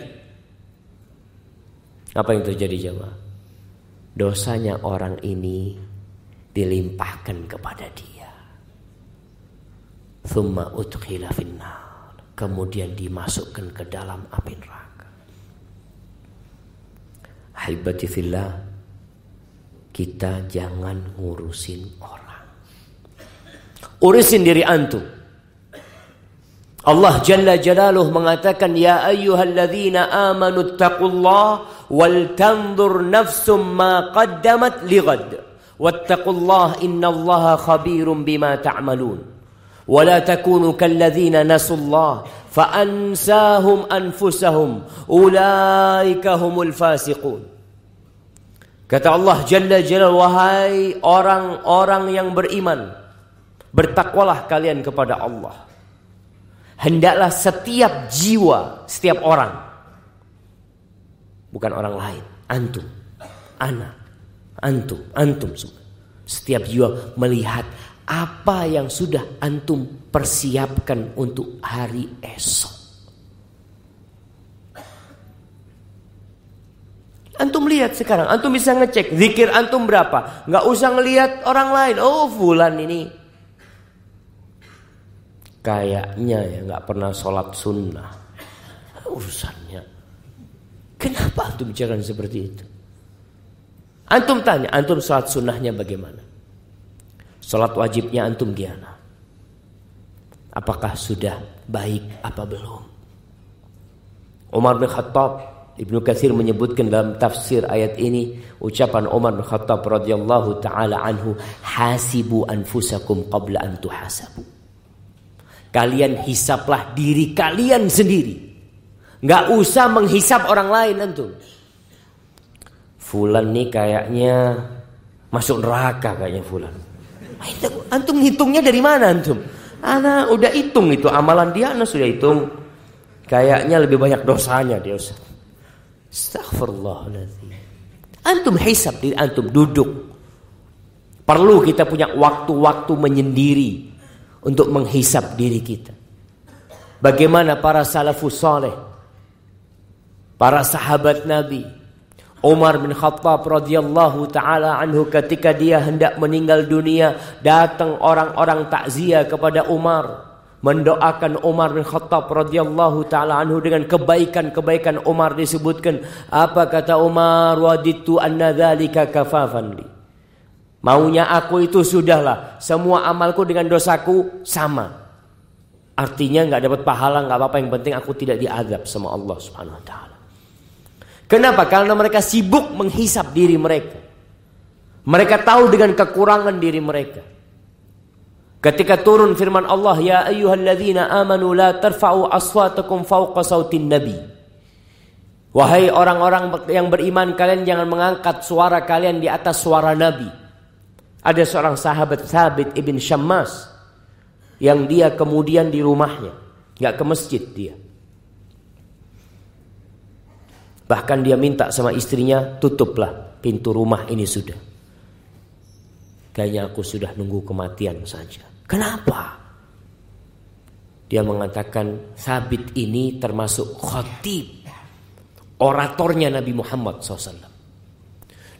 Apa yang terjadi jemaah? Dosanya orang ini dilimpahkan kepada dia. Thumma finnar. Kemudian dimasukkan ke dalam api neraka. Haibati fillah. Kita jangan ngurusin orang. Urusin diri antum. Allah Jalla Jalaluh mengatakan ya ayyuhalladzina amanu ولتنظر نفس ما قدمت لغد واتقوا الله إن الله خبير بما تعملون ولا تكونوا كالذين نسوا الله فأنساهم أنفسهم أولئك هم الفاسقون Kata Allah Jalla Jalla wahai orang-orang yang beriman bertakwalah kalian kepada Allah hendaklah setiap jiwa setiap orang Bukan orang lain. Antum. Anak. Antum. Antum semua. Setiap jiwa melihat apa yang sudah antum persiapkan untuk hari esok. Antum lihat sekarang, antum bisa ngecek zikir antum berapa. Nggak usah ngelihat orang lain. Oh, fulan ini kayaknya ya nggak pernah sholat sunnah. Urusannya Kenapa antum bicara seperti itu? Antum tanya, antum sholat sunnahnya bagaimana? Sholat wajibnya antum gimana? Apakah sudah baik apa belum? Umar bin Khattab Ibnu Katsir menyebutkan dalam tafsir ayat ini ucapan Umar bin Khattab radhiyallahu taala anhu hasibu anfusakum qabla an tuhasabu. Kalian hisaplah diri kalian sendiri Nggak usah menghisap orang lain antum. Fulan nih kayaknya masuk neraka kayaknya Fulan. Antum hitungnya dari mana antum? Ana udah hitung itu amalan dia, ana sudah hitung. Kayaknya lebih banyak dosanya dia Ustaz. Astagfirullahaladzim. Antum hisap diri antum duduk. Perlu kita punya waktu-waktu menyendiri untuk menghisap diri kita. Bagaimana para salafus saleh para sahabat Nabi Umar bin Khattab radhiyallahu taala anhu ketika dia hendak meninggal dunia datang orang-orang takziah kepada Umar mendoakan Umar bin Khattab radhiyallahu taala anhu dengan kebaikan-kebaikan Umar disebutkan. Apa kata Umar? Waditu anna dzalika kafafan li. Maunya aku itu sudahlah semua amalku dengan dosaku sama. Artinya nggak dapat pahala nggak apa-apa yang penting aku tidak diadab sama Allah Subhanahu wa taala Kenapa? Karena mereka sibuk menghisap diri mereka. Mereka tahu dengan kekurangan diri mereka. Ketika turun firman Allah, "Ya ayyuhalladzina amanu la tarfa'u aswatakum fawqa sautin nabi." Wahai orang-orang yang beriman, kalian jangan mengangkat suara kalian di atas suara Nabi. Ada seorang sahabat Thabit ibn Syammas yang dia kemudian di rumahnya, nggak ke masjid dia. Bahkan dia minta sama istrinya, tutuplah pintu rumah ini sudah. Kayaknya aku sudah nunggu kematian saja. Kenapa? Dia mengatakan sabit ini termasuk khotib. Oratornya Nabi Muhammad SAW.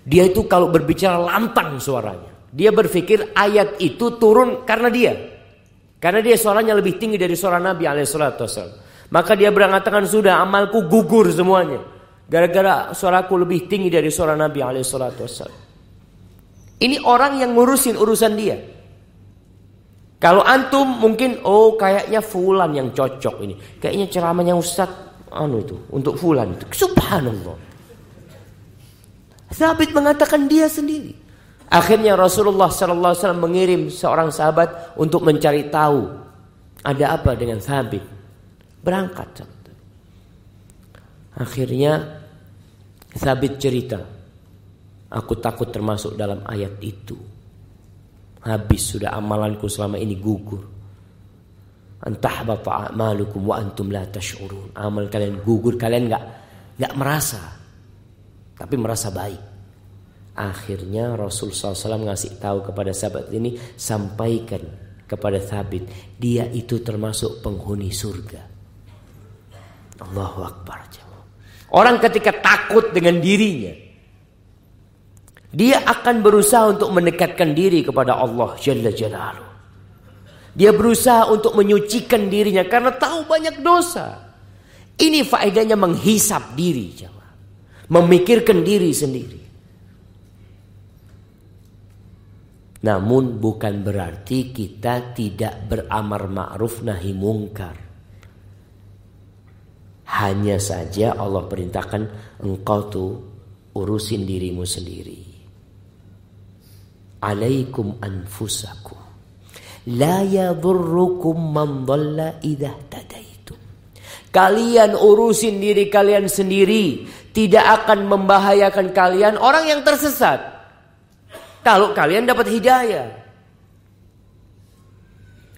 Dia itu kalau berbicara lantang suaranya. Dia berpikir ayat itu turun karena dia. Karena dia suaranya lebih tinggi dari suara Nabi alaihissalatu Maka dia berangkatkan sudah amalku gugur semuanya. Gara-gara suaraku lebih tinggi dari suara Nabi alaihissalatu Ini orang yang ngurusin urusan dia. Kalau antum mungkin oh kayaknya fulan yang cocok ini. Kayaknya ceramahnya Ustaz anu itu untuk fulan itu. Subhanallah. Sabit mengatakan dia sendiri. Akhirnya Rasulullah sallallahu alaihi wasallam mengirim seorang sahabat untuk mencari tahu ada apa dengan Sabit. Berangkat. Akhirnya Sabit cerita, aku takut termasuk dalam ayat itu. Habis sudah amalanku selama ini gugur. Antahbata a'malukum wa antum la tash'urun. Amal kalian gugur, kalian enggak enggak merasa. Tapi merasa baik. Akhirnya Rasul SAW ngasih tahu kepada sahabat ini sampaikan kepada Thabit dia itu termasuk penghuni surga. Allahu Akbar. Orang ketika takut dengan dirinya dia akan berusaha untuk mendekatkan diri kepada Allah Jalla. Dia berusaha untuk menyucikan dirinya karena tahu banyak dosa. Ini faedahnya menghisap diri, memikirkan diri sendiri. Namun bukan berarti kita tidak beramar ma'ruf nahi mungkar. Hanya saja Allah perintahkan engkau tuh urusin dirimu sendiri. Alaikum anfusakum. La yadurrukum man dhalla idha tadaitum. Kalian urusin diri kalian sendiri. Tidak akan membahayakan kalian orang yang tersesat. Kalau kalian dapat hidayah.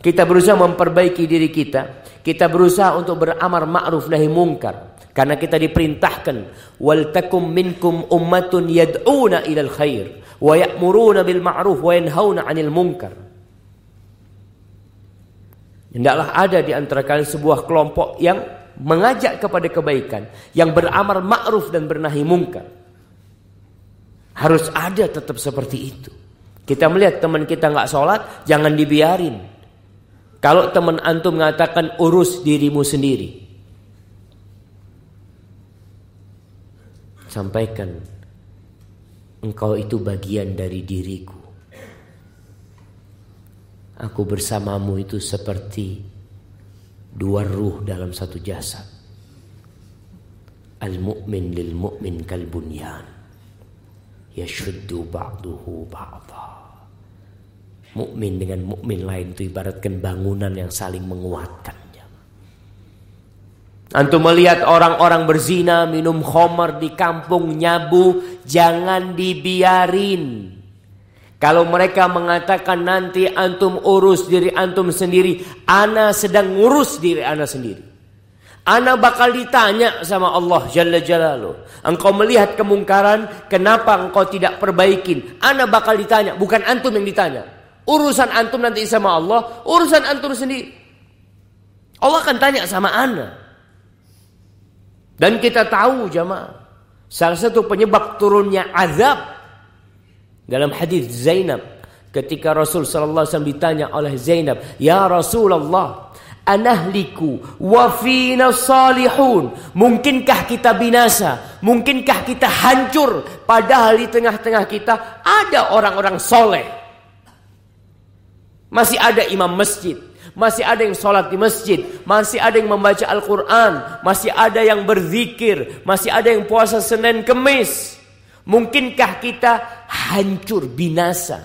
Kita berusaha memperbaiki diri kita. Kita berusaha untuk beramar ma'ruf nahi mungkar. Karena kita diperintahkan. Wal takum minkum ummatun yad'una ilal khair. Wa ya'muruna bil ma'ruf wa yanhauna anil munkar. Hendaklah ada di antara kalian sebuah kelompok yang mengajak kepada kebaikan. Yang beramar ma'ruf dan bernahi mungkar. Harus ada tetap seperti itu. Kita melihat teman kita nggak sholat, jangan dibiarin. Kalau teman antum mengatakan urus dirimu sendiri. Sampaikan, engkau itu bagian dari diriku. Aku bersamamu itu seperti dua ruh dalam satu jasad. Al-mu'min lil mu'min kal bunyan yashuddu ba'duhu ba'dha. Mukmin dengan mukmin lain itu ibaratkan bangunan yang saling menguatkan. Antum melihat orang-orang berzina, minum khamar di kampung nyabu, jangan dibiarin. Kalau mereka mengatakan nanti antum urus diri antum sendiri, ana sedang ngurus diri ana sendiri. Ana bakal ditanya sama Allah Jalla Jalaluh. Engkau melihat kemungkaran, kenapa engkau tidak perbaikin? Ana bakal ditanya, bukan antum yang ditanya. Urusan antum nanti sama Allah, urusan antum sendiri. Allah akan tanya sama ana. Dan kita tahu jamaah, salah satu penyebab turunnya azab dalam hadis Zainab ketika Rasul sallallahu alaihi wasallam ditanya oleh Zainab, "Ya Rasulullah, anahliku wa fina salihun. Mungkinkah kita binasa? Mungkinkah kita hancur? Padahal di tengah-tengah kita ada orang-orang soleh. Masih ada imam masjid. Masih ada yang sholat di masjid. Masih ada yang membaca Al-Quran. Masih ada yang berzikir. Masih ada yang puasa Senin Kemis. Mungkinkah kita hancur binasa?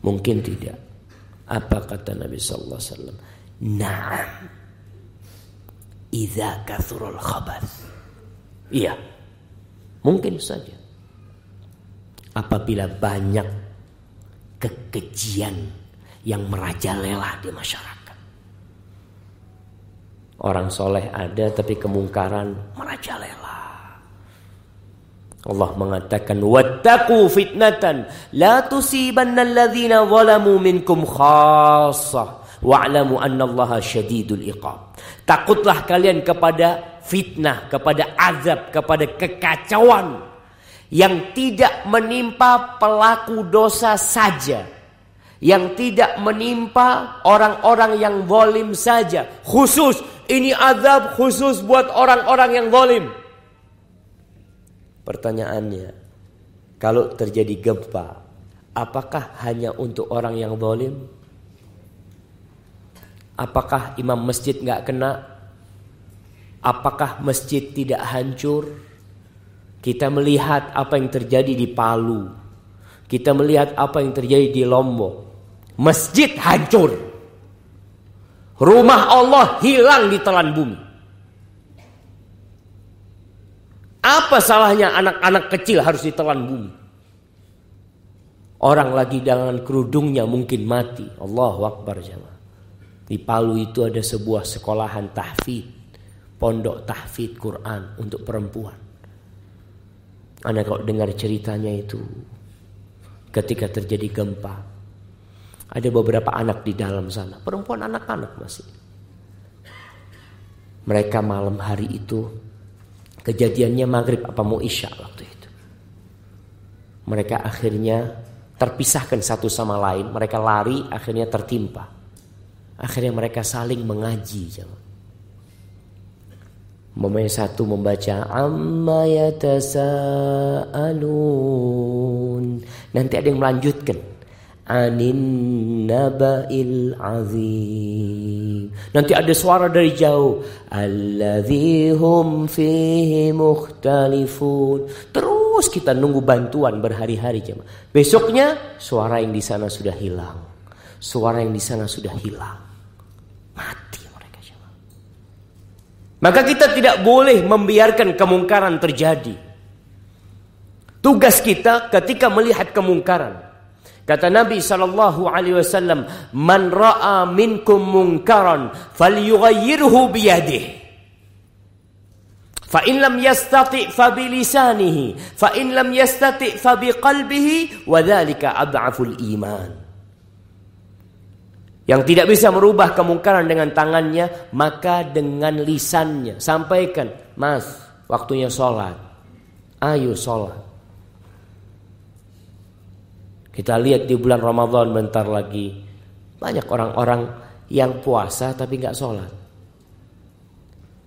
Mungkin tidak. Apa kata Nabi sallallahu alaihi wasallam? Naam. Idza kathurul khabath. Iya. Mungkin saja. Apabila banyak kekejian yang merajalela di masyarakat. Orang soleh ada tapi kemungkaran merajalela. Allah mengatakan wattaqu fitnatan la tusibanna alladhina zalamu minkum khassah wa'lamu annallaha syadidul iqab. Takutlah kalian kepada fitnah, kepada azab, kepada kekacauan yang tidak menimpa pelaku dosa saja, yang tidak menimpa orang-orang yang zalim saja. Khusus ini azab khusus buat orang-orang yang zalim. Pertanyaannya, kalau terjadi gempa, apakah hanya untuk orang yang zalim? Apakah imam masjid nggak kena? Apakah masjid tidak hancur? Kita melihat apa yang terjadi di Palu. Kita melihat apa yang terjadi di Lombok. Masjid hancur. Rumah Allah hilang di telan bumi. Apa salahnya anak-anak kecil harus ditelan bumi? Orang lagi dengan kerudungnya mungkin mati. Allahu Akbar jamaah. Di Palu itu ada sebuah sekolahan tahfid. Pondok tahfid Quran untuk perempuan. Anda kalau dengar ceritanya itu ketika terjadi gempa ada beberapa anak di dalam sana, perempuan anak-anak masih. Mereka malam hari itu kejadiannya maghrib apa mau isya waktu itu. Mereka akhirnya terpisahkan satu sama lain, mereka lari akhirnya tertimpa. Akhirnya mereka saling mengaji. Jangan. Memang satu membaca amma yatasaalun. Nanti ada yang melanjutkan anin naba'il azim. Nanti ada suara dari jauh alladzi hum fihi mukhtalifun. Terus kita nunggu bantuan berhari-hari. Besoknya suara yang di sana sudah hilang. Suara yang di sana sudah hilang. Mati. Maka kita tidak boleh membiarkan kemungkaran terjadi. Tugas kita ketika melihat kemungkaran. Kata Nabi sallallahu alaihi wasallam, "Man ra'a minkum munkaran falyughayyirhu biyadihi." Fa in lam yastati' fa bi lisanihi, fa in lam yastati' fa bi qalbihi, wa dzalika adhaful iman. Yang tidak bisa merubah kemungkaran dengan tangannya, maka dengan lisannya. Sampaikan, mas, waktunya sholat. Ayo sholat. Kita lihat di bulan Ramadan bentar lagi. Banyak orang-orang yang puasa tapi nggak sholat.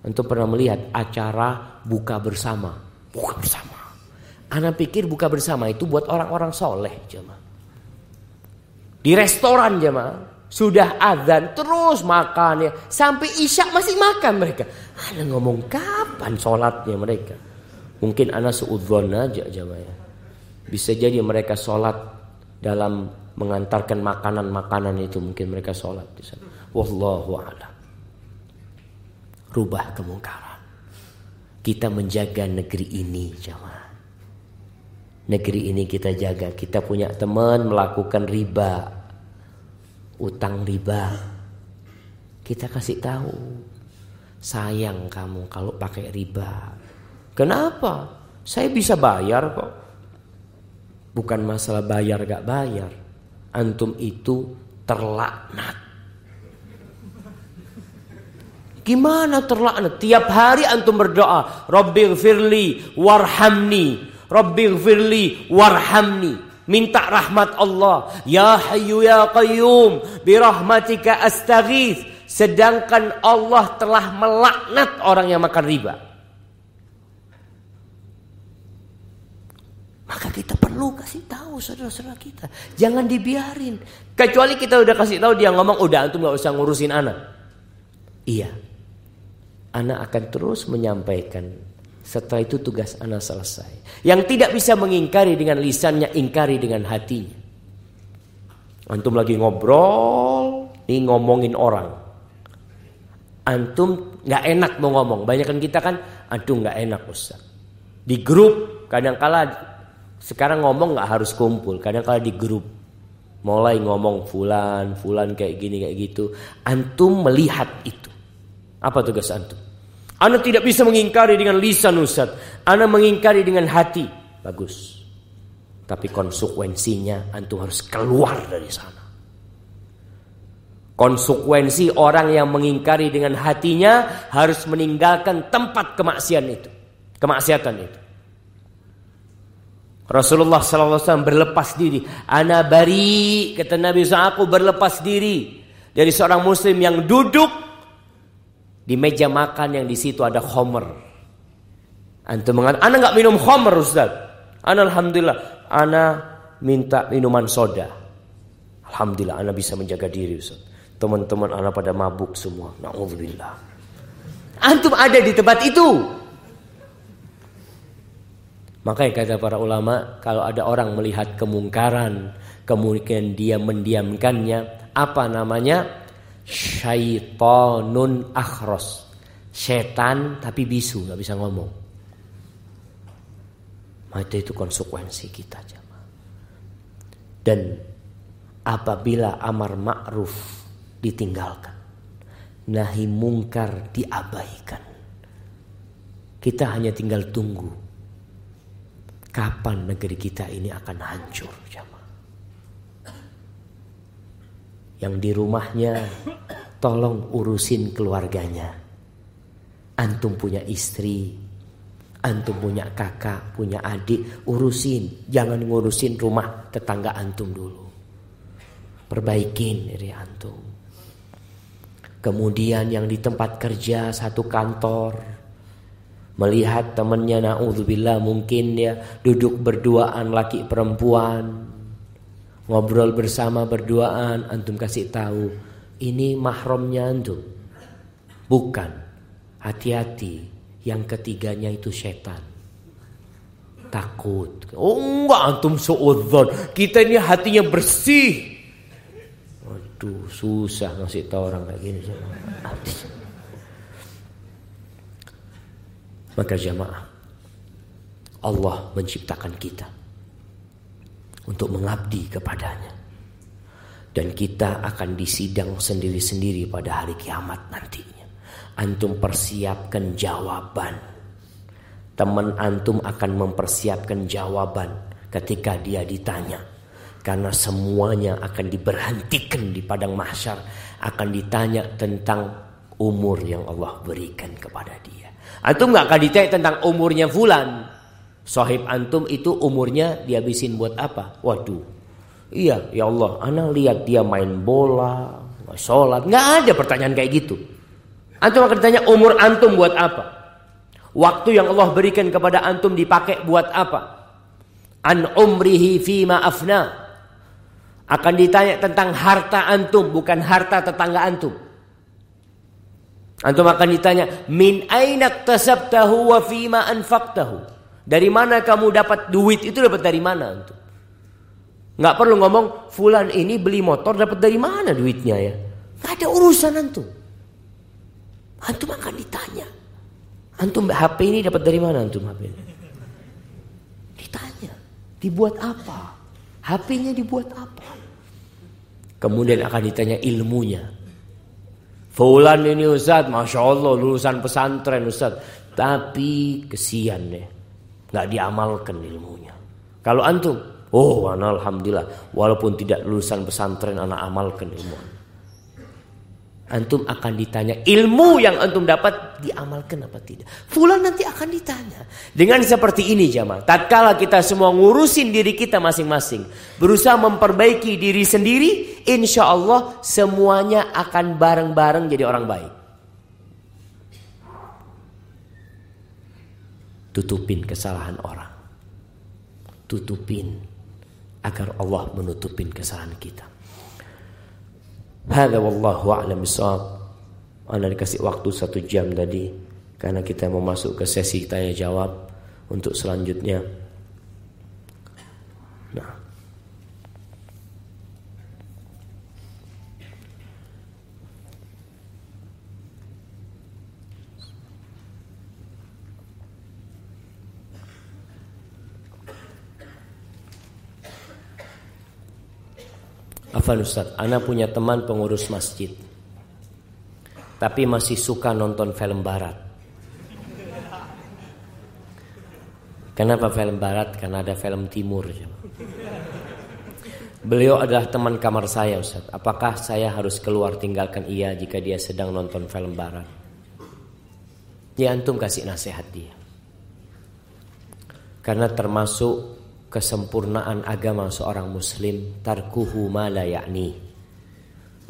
Untuk pernah melihat acara buka bersama. Buka bersama. Anak pikir buka bersama itu buat orang-orang soleh jemaah. Di restoran jemaah. Sudah azan terus makan ya. Sampai isya masih makan mereka. Anda ngomong kapan sholatnya mereka? Mungkin anak suudzon aja jamaah. Bisa jadi mereka sholat dalam mengantarkan makanan-makanan itu. Mungkin mereka sholat di sana. Wallahu a'lam. Rubah kemungkaran. Kita menjaga negeri ini jamaah. Negeri ini kita jaga. Kita punya teman melakukan riba utang riba. Kita kasih tahu. Sayang kamu kalau pakai riba. Kenapa? Saya bisa bayar kok. Bukan masalah bayar gak bayar. Antum itu terlaknat. Gimana terlaknat? Tiap hari antum berdoa, Rabbil firli warhamni, Rabbil firli warhamni. Minta rahmat Allah. Ya Hayyu Ya Qayyum. Birahmatika astaghith. Sedangkan Allah telah melaknat orang yang makan riba. Maka kita perlu kasih tahu saudara-saudara kita. Jangan dibiarin. Kecuali kita udah kasih tahu dia ngomong udah antum gak usah ngurusin anak. Iya. Anak akan terus menyampaikan setelah itu tugas anak selesai. Yang tidak bisa mengingkari dengan lisannya, ingkari dengan hatinya. Antum lagi ngobrol, nih ngomongin orang. Antum nggak enak mau ngomong. Banyak kan kita kan, antum nggak enak Ustaz. Di grup kadang kala sekarang ngomong nggak harus kumpul. Kadang kala di grup mulai ngomong fulan, fulan kayak gini kayak gitu. Antum melihat itu. Apa tugas antum? Anda tidak bisa mengingkari dengan lisan Ustaz. Anda mengingkari dengan hati. Bagus. Tapi konsekuensinya antum harus keluar dari sana. Konsekuensi orang yang mengingkari dengan hatinya harus meninggalkan tempat kemaksiatan itu. Kemaksiatan itu. Rasulullah SAW berlepas diri. Ana bari, kata Nabi SAW, aku berlepas diri dari seorang muslim yang duduk di meja makan yang di situ ada khomer. Antum mengatakan, ana nggak minum khomer Ustaz. Ana alhamdulillah, ana minta minuman soda. Alhamdulillah, ana bisa menjaga diri Ustaz. Teman-teman anak pada mabuk semua. Na'udzubillah. Antum ada di tempat itu. Makanya kata para ulama, kalau ada orang melihat kemungkaran, kemudian dia mendiamkannya, apa namanya? Syaitonun akhros. Setan tapi bisu, nggak bisa ngomong. Maka itu konsekuensi kita jemaah. Dan apabila amar ma'ruf ditinggalkan. Nahi mungkar diabaikan. Kita hanya tinggal tunggu. Kapan negeri kita ini akan hancur jamaah. Yang di rumahnya tolong urusin keluarganya. Antum punya istri, antum punya kakak, punya adik, urusin. Jangan ngurusin rumah tetangga antum dulu. Perbaikin diri antum. Kemudian yang di tempat kerja satu kantor melihat temannya naudzubillah mungkin dia duduk berduaan laki perempuan ngobrol bersama berduaan antum kasih tahu. Ini mahramnya antum. Bukan. Hati-hati. Yang ketiganya itu setan. Takut. Oh enggak antum suudzon kita ini hatinya bersih. Aduh, susah ngasih tahu orang kayak gini. Maka jamaah, Allah menciptakan kita untuk mengabdi kepadanya. Dan kita akan disidang sendiri-sendiri pada hari kiamat nantinya. Antum persiapkan jawaban. Teman antum akan mempersiapkan jawaban ketika dia ditanya. Karena semuanya akan diberhentikan di padang mahsyar. Akan ditanya tentang umur yang Allah berikan kepada dia. Antum nggak akan ditanya tentang umurnya fulan. Sohib antum itu umurnya dihabisin buat apa? Waduh. Iya, ya Allah, anak lihat dia main bola, sholat. Nggak ada pertanyaan kayak gitu. Antum akan ditanya umur antum buat apa? Waktu yang Allah berikan kepada antum dipakai buat apa? An umrihi fima afna. Akan ditanya tentang harta antum, bukan harta tetangga antum. Antum akan ditanya, min aina tasabtahu wa fima anfaqtahu. Dari mana kamu dapat duit itu dapat dari mana? Nggak perlu ngomong fulan ini beli motor dapat dari mana duitnya ya? Nggak ada urusan antum. Antum akan ditanya. Antum HP ini dapat dari mana antum HP ini? Ditanya. Dibuat apa? HP-nya dibuat apa? Kemudian akan ditanya ilmunya. Fulan ini Ustaz, Masya Allah lulusan pesantren Ustaz. Tapi kesian deh. Gak diamalkan ilmunya. Kalau antum, oh Alhamdulillah. Walaupun tidak lulusan pesantren, anak amalkan ilmu antum akan ditanya ilmu yang antum dapat diamalkan apa tidak. Fulan nanti akan ditanya. Dengan seperti ini jamaah, tatkala kita semua ngurusin diri kita masing-masing, berusaha memperbaiki diri sendiri, insya Allah semuanya akan bareng-bareng jadi orang baik. Tutupin kesalahan orang. Tutupin agar Allah menutupin kesalahan kita. Hada wallahu a'lam bishawab. Anda dikasih waktu satu jam tadi karena kita mau masuk ke sesi tanya jawab untuk selanjutnya. Afan Ustaz, Ana punya teman pengurus masjid. Tapi masih suka nonton film barat. Kenapa film barat? Karena ada film timur. Beliau adalah teman kamar saya Ustaz. Apakah saya harus keluar tinggalkan ia jika dia sedang nonton film barat? Ya antum kasih nasihat dia. Karena termasuk kesempurnaan agama seorang muslim tarkuhu ma la yakni.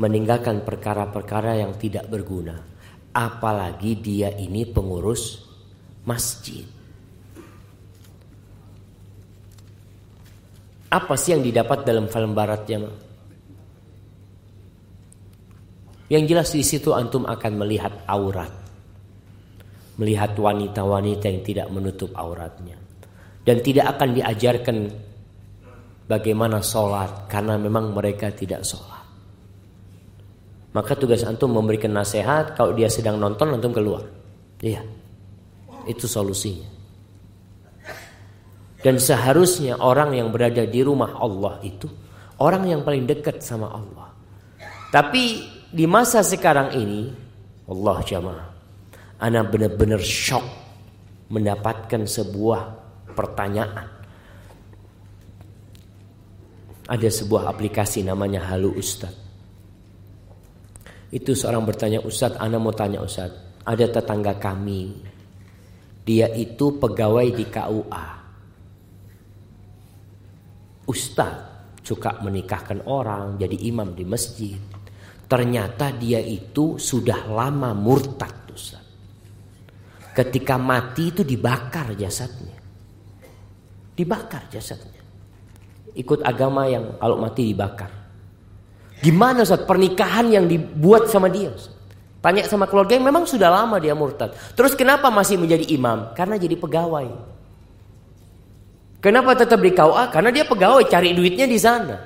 Meninggalkan perkara-perkara yang tidak berguna. Apalagi dia ini pengurus masjid. Apa sih yang didapat dalam film barat jemaah? Yang jelas di situ antum akan melihat aurat. Melihat wanita-wanita yang tidak menutup auratnya. Dan tidak akan diajarkan bagaimana sholat. Karena memang mereka tidak sholat. Maka tugas antum memberikan nasihat. Kalau dia sedang nonton, antum keluar. Iya. Itu solusinya. Dan seharusnya orang yang berada di rumah Allah itu orang yang paling dekat sama Allah. Tapi di masa sekarang ini, Allah jamaah, anak benar-benar shock mendapatkan sebuah pertanyaan. Ada sebuah aplikasi namanya Halu Ustad. Itu seorang bertanya, Ustadz, Ana mau tanya Ustadz, ada tetangga kami, dia itu pegawai di KUA ustaz suka menikahkan orang jadi imam di masjid. Ternyata dia itu sudah lama murtad Ustaz. Ketika mati itu dibakar jasadnya. Dibakar jasadnya. Ikut agama yang kalau mati dibakar. Gimana Ustaz pernikahan yang dibuat sama dia Ustaz? Tanya sama keluarga yang memang sudah lama dia murtad. Terus kenapa masih menjadi imam? Karena jadi pegawai. Kenapa tetap di KUA? Karena dia pegawai cari duitnya di sana.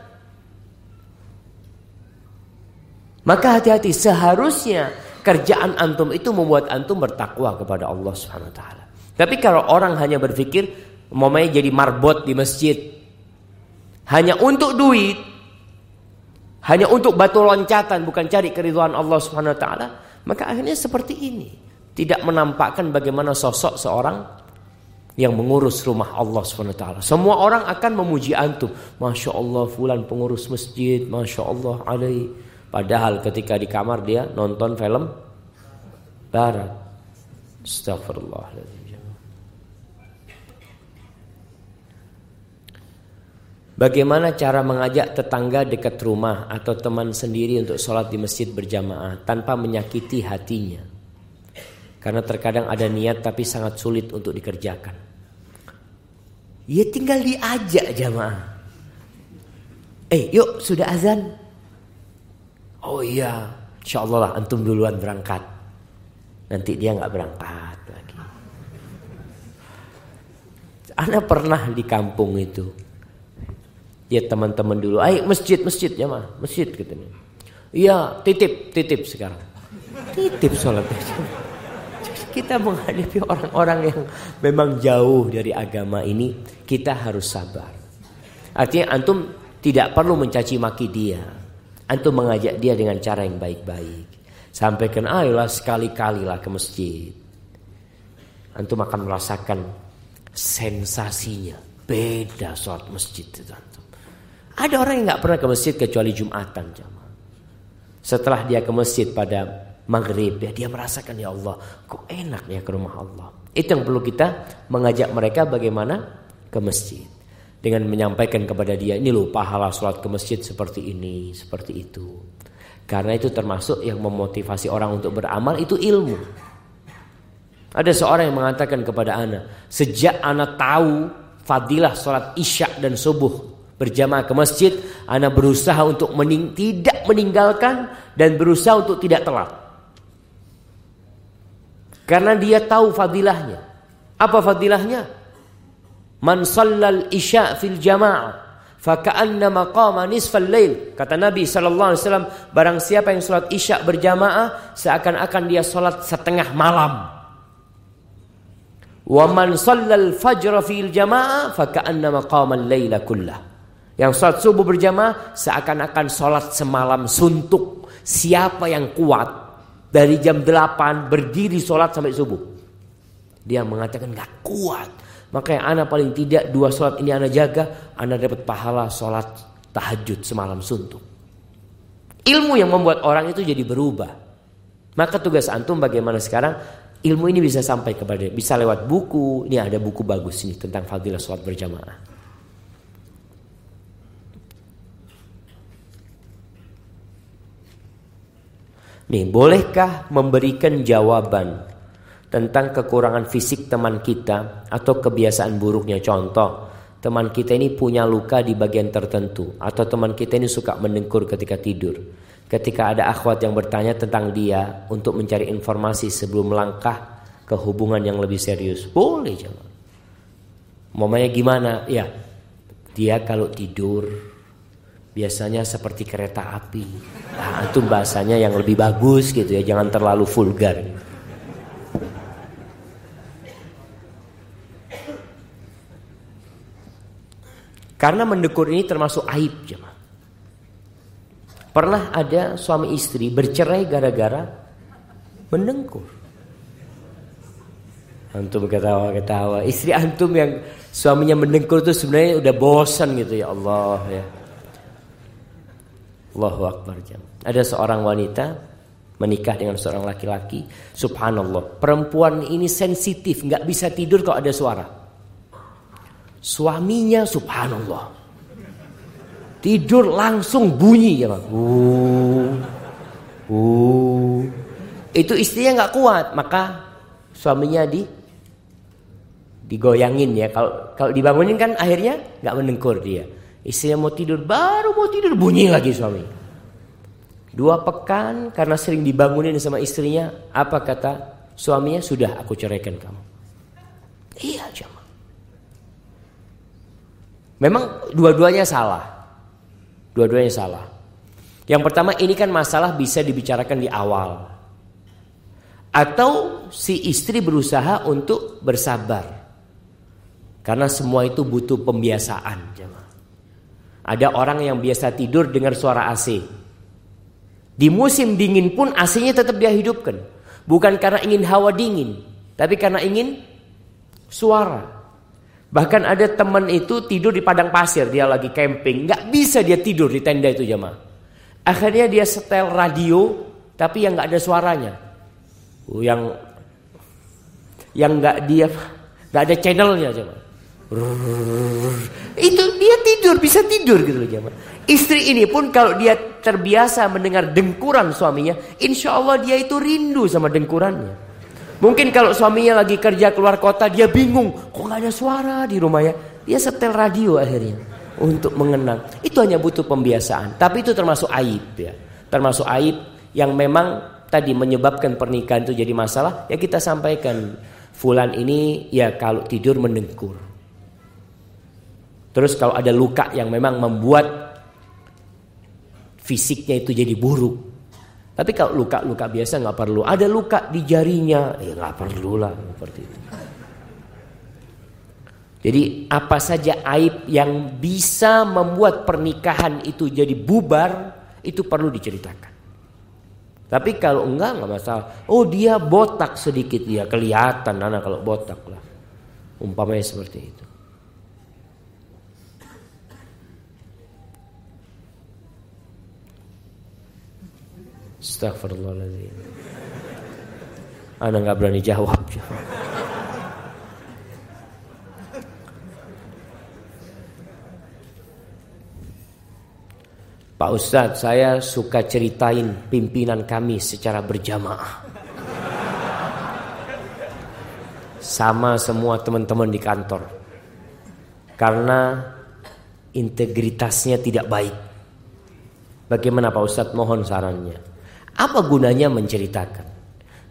Maka hati-hati seharusnya kerjaan antum itu membuat antum bertakwa kepada Allah Subhanahu wa taala. Tapi kalau orang hanya berpikir mamanya jadi marbot di masjid hanya untuk duit, hanya untuk batu loncatan bukan cari keridhaan Allah Subhanahu wa taala, maka akhirnya seperti ini. Tidak menampakkan bagaimana sosok seorang yang mengurus rumah Allah SWT. Semua orang akan memuji antum. Masya Allah fulan pengurus masjid. Masya Allah alaih. Padahal ketika di kamar dia nonton film barat. Astagfirullahaladzim. Bagaimana cara mengajak tetangga dekat rumah atau teman sendiri untuk sholat di masjid berjamaah tanpa menyakiti hatinya? Karena terkadang ada niat tapi sangat sulit untuk dikerjakan. Ya tinggal diajak jamaah. Eh yuk sudah azan. Oh iya. Insya Allah lah antum duluan berangkat. Nanti dia nggak berangkat lagi. Ana pernah di kampung itu. Ya teman-teman dulu. Ayo masjid masjid jamaah. Masjid gitu. Iya titip titip sekarang. Titip sholat kita menghadapi orang-orang yang memang jauh dari agama ini, kita harus sabar. Artinya antum tidak perlu mencaci maki dia. Antum mengajak dia dengan cara yang baik-baik. Sampaikan ayolah sekali-kali lah ke masjid. Antum akan merasakan sensasinya. Beda sholat masjid itu. Ada orang yang nggak pernah ke masjid kecuali Jumatan jamaah. Setelah dia ke masjid pada maghrib ya dia merasakan ya Allah kok enak ya ke rumah Allah? Itu yang perlu kita mengajak mereka bagaimana ke masjid. Dengan menyampaikan kepada dia ini loh pahala sholat ke masjid seperti ini seperti itu. Karena itu termasuk yang memotivasi orang untuk beramal itu ilmu. Ada seorang yang mengatakan kepada ana sejak ana tahu fadilah sholat isya dan subuh berjamaah ke masjid, ana berusaha untuk mening tidak meninggalkan dan berusaha untuk tidak telat. Karena dia tahu fadilahnya. Apa fadilahnya? Man sallal isya fil jamaah faka'anna maqama nisfal lail. Kata Nabi sallallahu alaihi barang siapa yang salat isya berjamaah seakan-akan dia salat setengah malam. Wa man sallal fajr fil jamaah faka'anna maqamal laila kullah. Yang salat subuh berjamaah seakan-akan salat semalam suntuk. Siapa yang kuat dari jam 8 berdiri sholat sampai subuh. Dia mengatakan gak kuat. Makanya anak paling tidak dua sholat ini anak jaga. Anak dapat pahala sholat tahajud semalam suntuk. Ilmu yang membuat orang itu jadi berubah. Maka tugas antum bagaimana sekarang ilmu ini bisa sampai kepada bisa lewat buku. Ini ada buku bagus ini tentang fadilah sholat berjamaah. Nih, bolehkah memberikan jawaban tentang kekurangan fisik teman kita atau kebiasaan buruknya? Contoh, teman kita ini punya luka di bagian tertentu atau teman kita ini suka mendengkur ketika tidur. Ketika ada akhwat yang bertanya tentang dia untuk mencari informasi sebelum melangkah ke hubungan yang lebih serius, boleh jangan. Momennya gimana? Ya, dia kalau tidur biasanya seperti kereta api. Nah, itu bahasanya yang lebih bagus gitu ya, jangan terlalu vulgar. Karena mendekur ini termasuk aib jemaah. Pernah ada suami istri bercerai gara-gara mendengkur. Antum ketawa-ketawa. Istri antum yang suaminya mendengkur itu sebenarnya udah bosan gitu ya Allah ya. Allahu Akbar. Ada seorang wanita menikah dengan seorang laki-laki. Subhanallah. Perempuan ini sensitif, nggak bisa tidur kalau ada suara. Suaminya subhanallah. Tidur langsung bunyi ya bang. Uh, uh. Itu istrinya nggak kuat, maka suaminya di digoyangin ya. Kalau kalau dibangunin kan akhirnya nggak menengkur dia. Istrinya mau tidur, baru mau tidur bunyi lagi suami. Dua pekan karena sering dibangunin sama istrinya, apa kata suaminya? Sudah aku ceraikan kamu. Iya jamaah. Memang dua-duanya salah. Dua-duanya salah. Yang pertama ini kan masalah bisa dibicarakan di awal. Atau si istri berusaha untuk bersabar. Karena semua itu butuh pembiasaan. Jamaah. Ada orang yang biasa tidur dengar suara AC. Di musim dingin pun AC-nya tetap dia hidupkan. Bukan karena ingin hawa dingin, tapi karena ingin suara. Bahkan ada teman itu tidur di padang pasir, dia lagi camping, nggak bisa dia tidur di tenda itu jemaah. Akhirnya dia setel radio, tapi yang nggak ada suaranya, oh, yang yang nggak dia nggak ada channelnya jemaah. Itu dia tidur, bisa tidur gitu loh jemaah. Istri ini pun kalau dia terbiasa mendengar dengkuran suaminya, insya Allah dia itu rindu sama dengkurannya. Mungkin kalau suaminya lagi kerja keluar kota, dia bingung, kok nggak ada suara di rumahnya. Dia setel radio akhirnya untuk mengenang. Itu hanya butuh pembiasaan. Tapi itu termasuk aib ya, termasuk aib yang memang tadi menyebabkan pernikahan itu jadi masalah. Ya kita sampaikan, Fulan ini ya kalau tidur mendengkur. Terus kalau ada luka yang memang membuat fisiknya itu jadi buruk. Tapi kalau luka-luka biasa nggak perlu. Ada luka di jarinya, ya nggak perlu lah seperti itu. Jadi apa saja aib yang bisa membuat pernikahan itu jadi bubar itu perlu diceritakan. Tapi kalau enggak nggak masalah. Oh dia botak sedikit ya kelihatan anak kalau botak lah. Umpamanya seperti itu. Astagfirullahaladzim. Anda nggak berani jawab. Pak Ustadz, saya suka ceritain pimpinan kami secara berjamaah. Sama semua teman-teman di kantor. Karena integritasnya tidak baik. Bagaimana Pak Ustadz mohon sarannya. Apa gunanya menceritakan?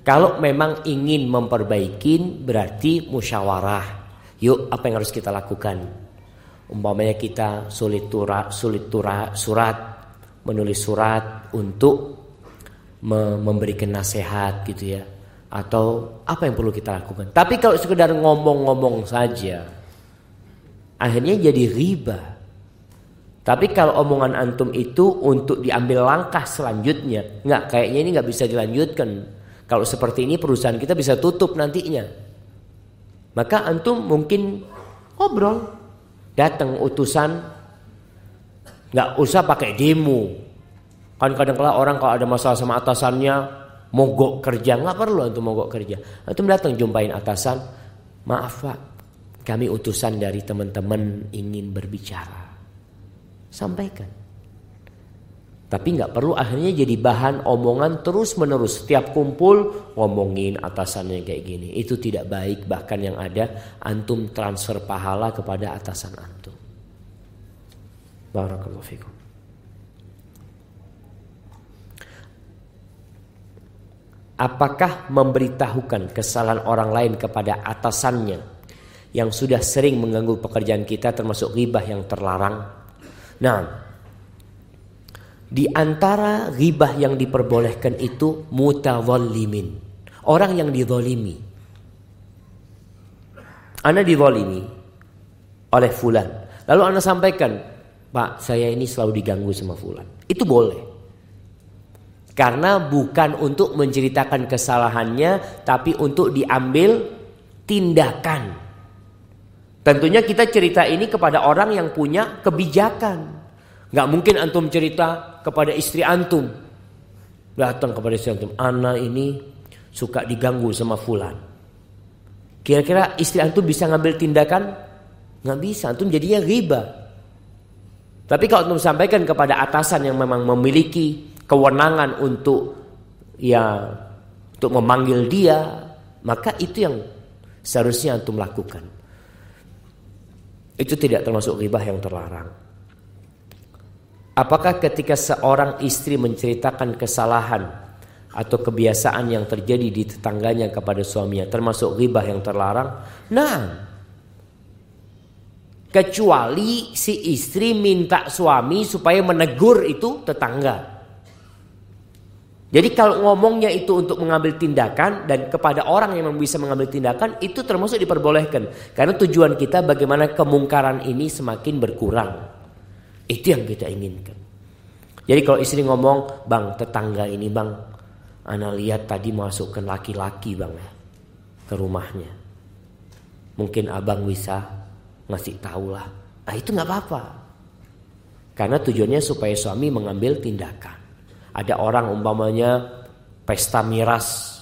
Kalau memang ingin memperbaiki berarti musyawarah. Yuk apa yang harus kita lakukan? Umpamanya kita sulit tura, sulit tura, surat, menulis surat untuk memberikan nasihat gitu ya. Atau apa yang perlu kita lakukan? Tapi kalau sekedar ngomong-ngomong saja, akhirnya jadi riba. Tapi kalau omongan antum itu untuk diambil langkah selanjutnya, nggak kayaknya ini nggak bisa dilanjutkan. Kalau seperti ini perusahaan kita bisa tutup nantinya. Maka antum mungkin ngobrol, datang utusan Nggak usah pakai demo. Kan kadang-kala orang kalau ada masalah sama atasannya mogok kerja, nggak perlu untuk mogok kerja. Antum datang jumpain atasan, maaf pak, kami utusan dari teman-teman ingin berbicara. Sampaikan. Tapi nggak perlu akhirnya jadi bahan omongan terus menerus. Setiap kumpul ngomongin atasannya kayak gini. Itu tidak baik bahkan yang ada antum transfer pahala kepada atasan antum. Barakallahu fikum. Apakah memberitahukan kesalahan orang lain kepada atasannya yang sudah sering mengganggu pekerjaan kita termasuk ghibah yang terlarang? Nah, di antara ghibah yang diperbolehkan itu mutawallimin. Orang yang dizolimi. Anda dizolimi oleh fulan. Lalu Anda sampaikan, Pak saya ini selalu diganggu sama fulan. Itu boleh. Karena bukan untuk menceritakan kesalahannya, tapi untuk diambil tindakan. Tentunya kita cerita ini kepada orang yang punya kebijakan. Gak mungkin antum cerita kepada istri antum. Datang kepada istri antum. Ana ini suka diganggu sama fulan. Kira-kira istri antum bisa ngambil tindakan? Gak bisa. Antum jadinya riba. Tapi kalau antum sampaikan kepada atasan yang memang memiliki kewenangan untuk ya untuk memanggil dia, maka itu yang seharusnya antum lakukan. Itu tidak termasuk ribah yang terlarang. Apakah ketika seorang istri menceritakan kesalahan atau kebiasaan yang terjadi di tetangganya kepada suaminya termasuk ghibah yang terlarang? Nah, kecuali si istri minta suami supaya menegur itu tetangga. Jadi kalau ngomongnya itu untuk mengambil tindakan dan kepada orang yang bisa mengambil tindakan itu termasuk diperbolehkan. Karena tujuan kita bagaimana kemungkaran ini semakin berkurang. Itu yang kita inginkan. Jadi kalau istri ngomong, bang tetangga ini bang, anak lihat tadi masukkan laki-laki bang ya ke rumahnya. Mungkin abang bisa ngasih tahu lah. Nah itu nggak apa-apa. Karena tujuannya supaya suami mengambil tindakan. Ada orang umpamanya pesta miras.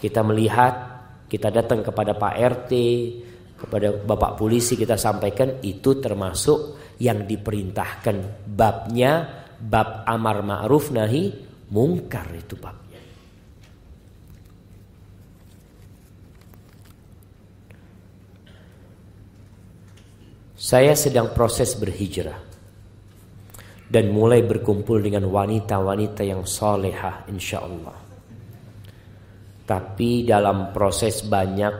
Kita melihat, kita datang kepada Pak RT, kepada Bapak polisi kita sampaikan itu termasuk yang diperintahkan babnya bab amar ma'ruf nahi mungkar itu babnya. Saya sedang proses berhijrah dan mulai berkumpul dengan wanita-wanita yang solehah insya Allah. Tapi dalam proses banyak,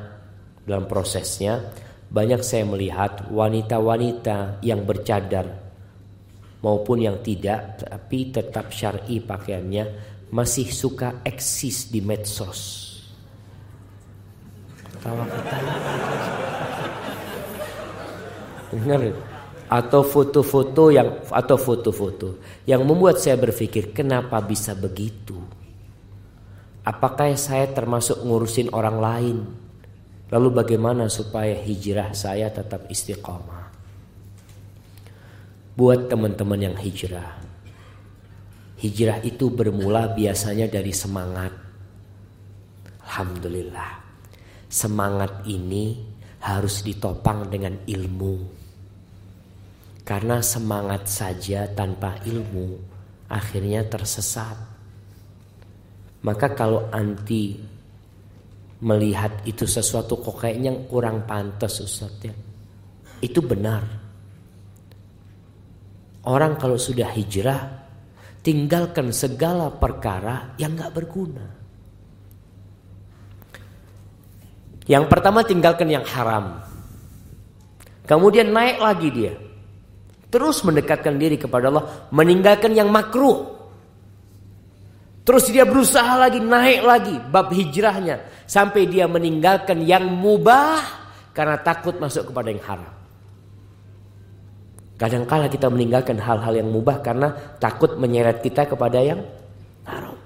dalam prosesnya banyak saya melihat wanita-wanita yang bercadar maupun yang tidak tapi tetap syar'i pakaiannya masih suka eksis di medsos. Tawa ketawa. Dengar atau foto-foto yang atau foto-foto yang membuat saya berpikir kenapa bisa begitu? Apakah saya termasuk ngurusin orang lain? Lalu bagaimana supaya hijrah saya tetap istiqomah? buat teman-teman yang hijrah. Hijrah itu bermula biasanya dari semangat. Alhamdulillah. Semangat ini harus ditopang dengan ilmu. Karena semangat saja tanpa ilmu akhirnya tersesat. Maka kalau anti melihat itu sesuatu kok kayaknya kurang pantas Ustaz ya. Itu benar. Orang kalau sudah hijrah tinggalkan segala perkara yang nggak berguna. Yang pertama tinggalkan yang haram. Kemudian naik lagi dia. Terus mendekatkan diri kepada Allah, meninggalkan yang makruh. Terus dia berusaha lagi naik lagi bab hijrahnya sampai dia meninggalkan yang mubah karena takut masuk kepada yang haram. Kadangkala kita meninggalkan hal-hal yang mubah karena takut menyeret kita kepada yang haram.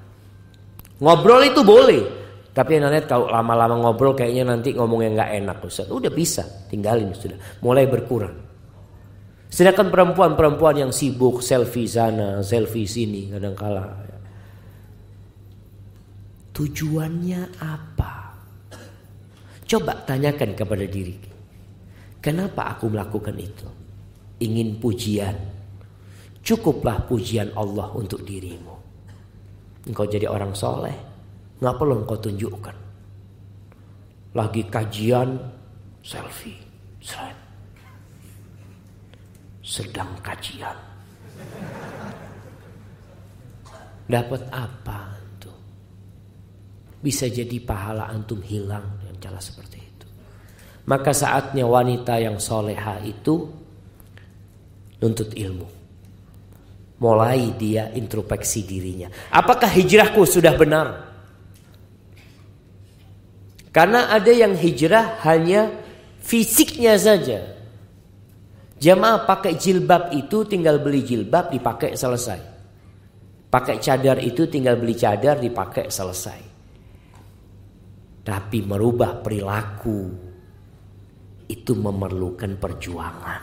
Ngobrol itu boleh, tapi yang nanti tahu lama-lama ngobrol kayaknya nanti ngomong yang nggak enak Ustaz. Udah bisa, tinggalin sudah. Mulai berkurang. Sedangkan perempuan-perempuan yang sibuk selfie sana, selfie sini kadang kala. Tujuannya apa? Coba tanyakan kepada diri. Kenapa aku melakukan itu? Ingin pujian. Cukuplah pujian Allah untuk dirimu. Engkau jadi orang soleh. Nggak perlu engkau tunjukkan. Lagi kajian selfie. Selain sedang kajian. Dapat apa itu? Bisa jadi pahala antum hilang dengan cara seperti itu. Maka saatnya wanita yang soleha itu nuntut ilmu. Mulai dia introspeksi dirinya. Apakah hijrahku sudah benar? Karena ada yang hijrah hanya fisiknya saja. Jamaah pakai jilbab itu tinggal beli jilbab dipakai selesai. Pakai cadar itu tinggal beli cadar dipakai selesai. Tapi merubah perilaku itu memerlukan perjuangan.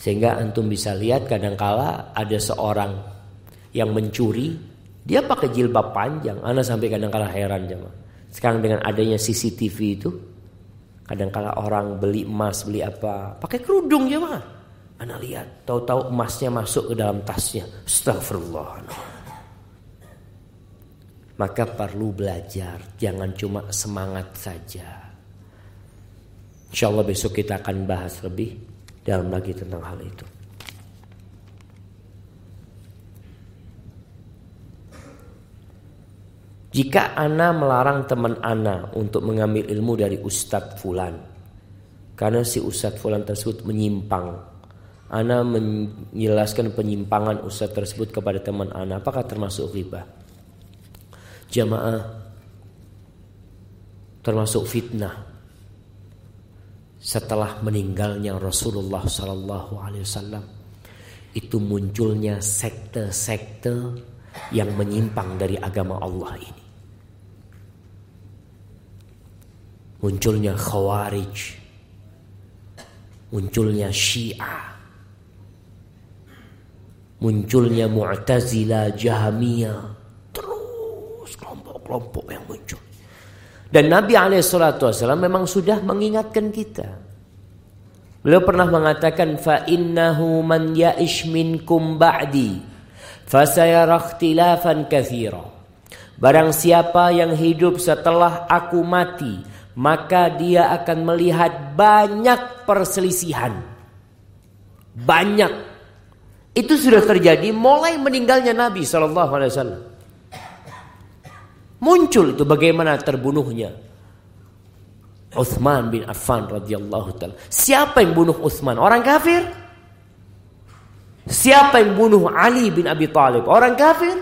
Sehingga antum bisa lihat kadangkala ada seorang yang mencuri, dia pakai jilbab panjang. Ana sampai kadangkala heran jemaah. Sekarang dengan adanya CCTV itu, Kadang-kala orang beli emas, beli apa, pakai kerudung ya mah. Anak lihat, tahu-tahu emasnya masuk ke dalam tasnya. Astagfirullah. Maka perlu belajar, jangan cuma semangat saja. Insya Allah besok kita akan bahas lebih dalam lagi tentang hal itu. Jika Ana melarang teman Ana untuk mengambil ilmu dari Ustadz Fulan Karena si Ustadz Fulan tersebut menyimpang. Ana menjelaskan penyimpangan Ustadz tersebut kepada teman Ana. Apakah termasuk riba? Jamaah Termasuk fitnah. Setelah meninggalnya Rasulullah Sallallahu Alaihi Wasallam Itu munculnya sekte-sekte yang menyimpang dari agama Allah ini munculnya khawarij, munculnya syiah, munculnya mu'tazila, jahamiyah, terus kelompok-kelompok yang muncul. Dan Nabi SAW memang sudah mengingatkan kita. Beliau pernah mengatakan fa innahu man ya'ish minkum ba'di fasayara ikhtilafan katsira. Barang siapa yang hidup setelah aku mati maka dia akan melihat banyak perselisihan. Banyak. Itu sudah terjadi mulai meninggalnya Nabi Shallallahu Alaihi Wasallam. Muncul itu bagaimana terbunuhnya Uthman bin Affan radhiyallahu taala. Siapa yang bunuh Uthman? Orang kafir? Siapa yang bunuh Ali bin Abi Thalib? Orang kafir?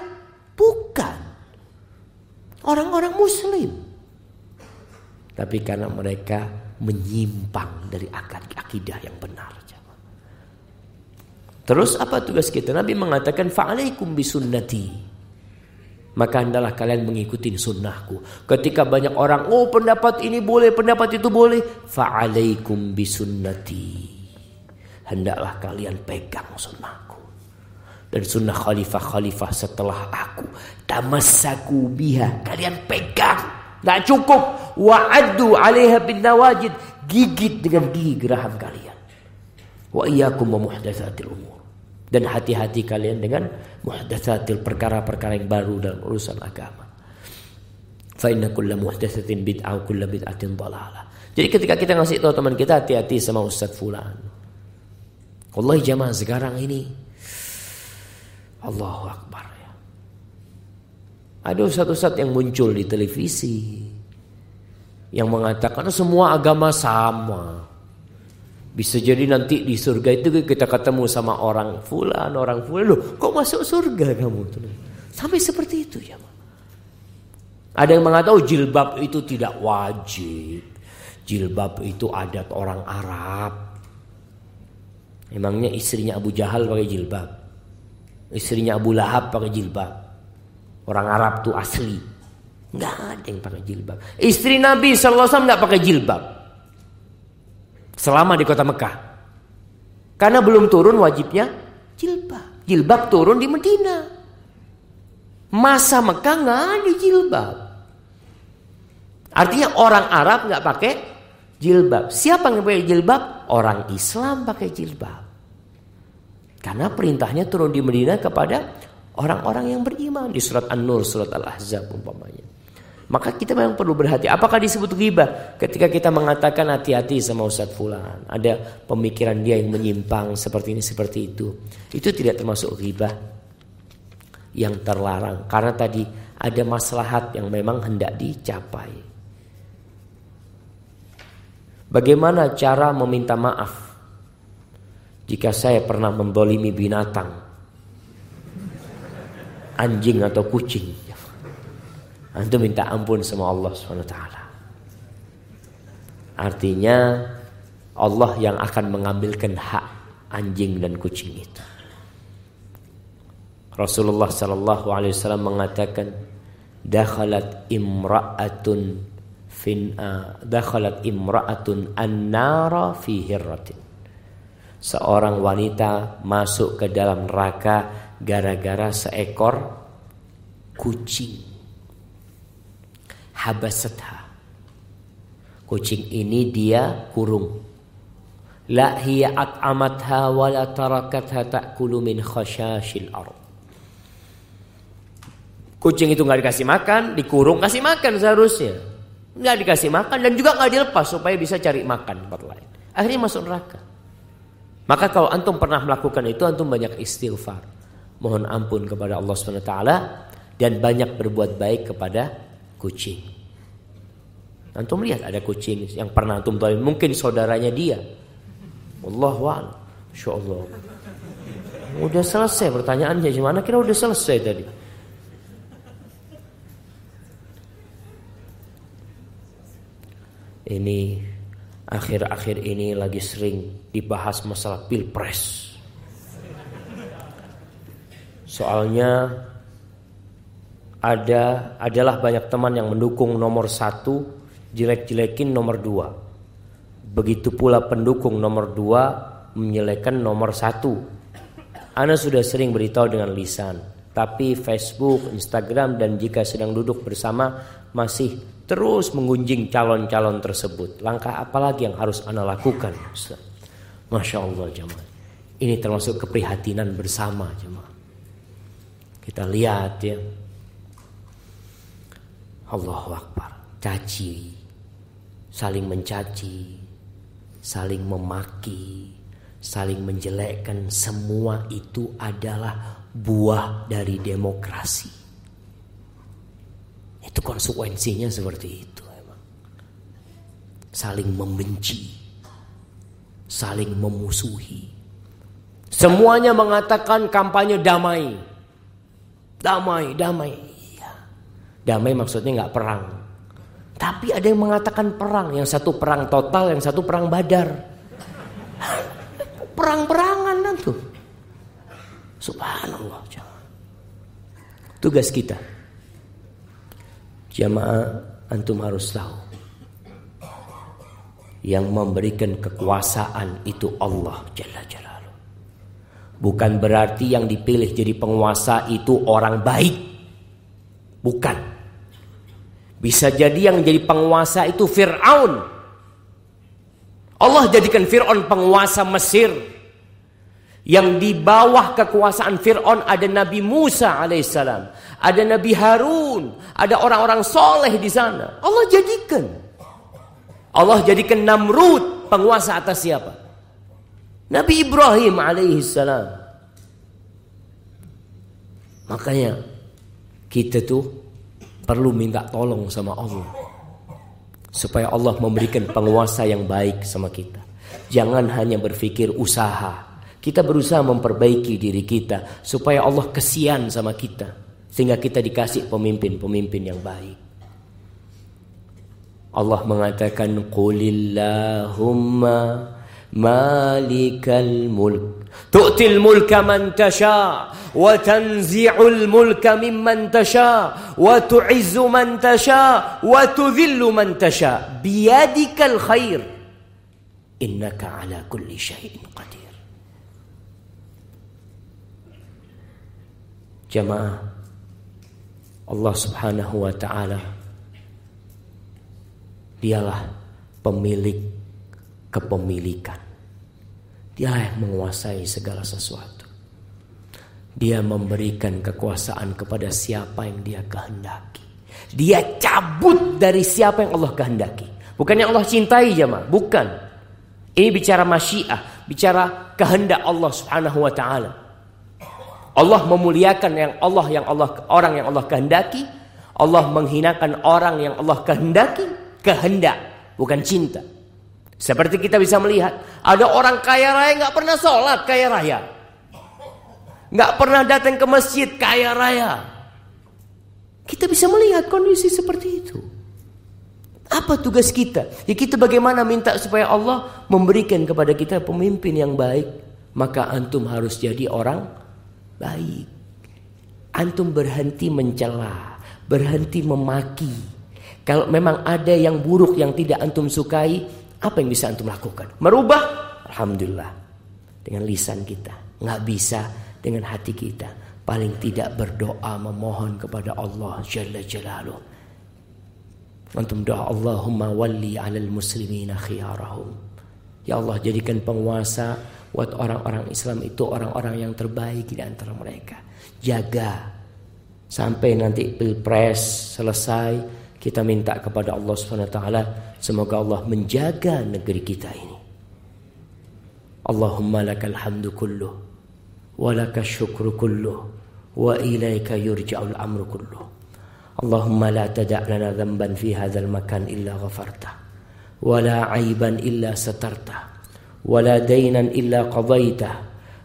Bukan. Orang-orang muslim. Tapi karena mereka menyimpang dari akad akidah yang benar. Terus apa tugas kita? Nabi mengatakan fa'alaikum bisunnati. Maka hendaklah kalian mengikuti sunnahku. Ketika banyak orang, oh pendapat ini boleh, pendapat itu boleh. Fa'alaikum bisunnati. Hendaklah kalian pegang sunnahku. Dan sunnah khalifah-khalifah setelah aku. Tamassaku biha. Kalian pegang. Tidak cukup. Wa'addu alaiha bin nawajid. Gigit dengan gigi geraham kalian. Wa iyyakum wa muhdatsatil umur. Dan hati-hati kalian dengan muhdatsatil perkara-perkara yang baru dalam urusan agama. Fa inna kulla muhdatsatin bid'ah wa kulla bid'atin dhalalah. Jadi ketika kita ngasih tahu teman kita hati-hati sama Ustaz fulan. Wallahi jamaah sekarang ini Allahu Akbar. Ada ustaz-ustaz yang muncul di televisi yang mengatakan semua agama sama. Bisa jadi nanti di surga itu kita ketemu sama orang fulan, orang fulan. Loh, kok masuk surga kamu? Sampai seperti itu ya. Ada yang mengatakan oh, jilbab itu tidak wajib. Jilbab itu adat orang Arab. Emangnya istrinya Abu Jahal pakai jilbab. Istrinya Abu Lahab pakai jilbab. Orang Arab tuh asli. Nggak ada yang pakai jilbab. Istri Nabi SAW nggak pakai jilbab. Selama di kota Mekah. Karena belum turun wajibnya jilbab. Jilbab turun di Medina. Masa Mekah nggak ada jilbab. Artinya orang Arab nggak pakai jilbab. Siapa yang pakai jilbab? Orang Islam pakai jilbab. Karena perintahnya turun di Medina kepada orang-orang yang beriman di surat An-Nur, surat Al-Ahzab umpamanya. Maka kita memang perlu berhati. Apakah disebut ghibah? Ketika kita mengatakan hati-hati sama Ustadz Fulan. Ada pemikiran dia yang menyimpang seperti ini, seperti itu. Itu tidak termasuk ghibah yang terlarang. Karena tadi ada maslahat yang memang hendak dicapai. Bagaimana cara meminta maaf jika saya pernah mendolimi binatang, anjing atau kucing? Antum minta ampun sama Allah SWT. Artinya Allah yang akan mengambilkan hak anjing dan kucing itu. Rasulullah sallallahu alaihi wasallam mengatakan dakhalat imra'atun fin uh, dakhalat imra'atun an-nara fi hirratin. Seorang wanita masuk ke dalam neraka gara-gara seekor kucing habasatha. Kucing ini dia kurung. La hiya at'amatha wa la tarakatha ta'kulu min khashashil ard. Kucing itu nggak dikasih makan, dikurung kasih makan seharusnya. Nggak dikasih makan dan juga nggak dilepas supaya bisa cari makan tempat lain. Akhirnya masuk neraka. Maka kalau antum pernah melakukan itu, antum banyak istighfar. Mohon ampun kepada Allah SWT dan banyak berbuat baik kepada kucing. Antum lihat ada kucing yang pernah antum tahu mungkin saudaranya dia. Wallahu a'lam. Udah selesai pertanyaannya gimana kira udah selesai tadi. Ini akhir-akhir ini lagi sering dibahas masalah pilpres. Soalnya ada adalah banyak teman yang mendukung nomor satu jelek-jelekin nomor dua. Begitu pula pendukung nomor dua menyelekan nomor satu. Anda sudah sering beritahu dengan lisan tapi Facebook, Instagram dan jika sedang duduk bersama masih terus mengunjing calon-calon tersebut. Langkah apa lagi yang harus Anda lakukan Masya Allah jemaah. Ini termasuk keprihatinan bersama jemaah kita lihat ya Allahu Akbar. Caci, saling mencaci, saling memaki, saling menjelekkan semua itu adalah buah dari demokrasi. Itu konsekuensinya seperti itu emang. Saling membenci, saling memusuhi. Semuanya mengatakan kampanye damai. Damai, damai. Damai maksudnya nggak perang. Tapi ada yang mengatakan perang. Yang satu perang total, yang satu perang badar. Perang-perangan kan tuh. Subhanallah. Tugas kita. Jamaah antum harus tahu. Yang memberikan kekuasaan itu Allah Jalla Jalaluh. Bukan berarti yang dipilih jadi penguasa itu orang baik. Bukan. Bisa jadi yang jadi penguasa itu Fir'aun. Allah jadikan Fir'aun penguasa Mesir. Yang di bawah kekuasaan Fir'aun ada Nabi Musa alaihissalam. Ada Nabi Harun. Ada orang-orang soleh di sana. Allah jadikan. Allah jadikan Namrud penguasa atas siapa? Nabi Ibrahim alaihissalam. Makanya kita tuh perlu minta tolong sama Allah supaya Allah memberikan penguasa yang baik sama kita. Jangan hanya berpikir usaha. Kita berusaha memperbaiki diri kita supaya Allah kesian sama kita sehingga kita dikasih pemimpin-pemimpin yang baik. Allah mengatakan qulillahumma مالك الملك. تؤتي الملك من تشاء وتنزع الملك ممن تشاء وتعز من تشاء وتذل من تشاء. بيدك الخير. إنك على كل شيء قدير. جماعة الله سبحانه وتعالى taala dialah pemilik kepemilikan. Dialah yang menguasai segala sesuatu. Dia memberikan kekuasaan kepada siapa yang dia kehendaki. Dia cabut dari siapa yang Allah kehendaki. Bukan yang Allah cintai jemaah, bukan. Ini bicara masyiah, bicara kehendak Allah Subhanahu wa taala. Allah memuliakan yang Allah yang Allah orang yang Allah kehendaki, Allah menghinakan orang yang Allah kehendaki, kehendak bukan cinta. Seperti kita bisa melihat, ada orang kaya raya nggak pernah sholat kaya raya, nggak pernah datang ke masjid kaya raya. Kita bisa melihat kondisi seperti itu. Apa tugas kita? Ya kita bagaimana minta supaya Allah memberikan kepada kita pemimpin yang baik. Maka antum harus jadi orang baik. Antum berhenti mencela, berhenti memaki. Kalau memang ada yang buruk yang tidak antum sukai, apa yang bisa antum lakukan? Merubah? Alhamdulillah. Dengan lisan kita. Nggak bisa dengan hati kita. Paling tidak berdoa memohon kepada Allah Jalla Jalaluh. Antum doa Allahumma walli alal muslimina khiyarahum. Ya Allah jadikan penguasa buat orang-orang Islam itu orang-orang yang terbaik di antara mereka. Jaga sampai nanti pilpres selesai Kita minta kepada Allah SWT Semoga Allah menjaga negeri kita ini. Allahumma lakal hamdu kulluh Walaka syukru kulluh Wa ilaika yurja'ul amru kulluh. Allahumma la tada'lana zamban fi hadhal makan illa ghafarta Wala aiban illa satarta Wala daynan illa qadaitah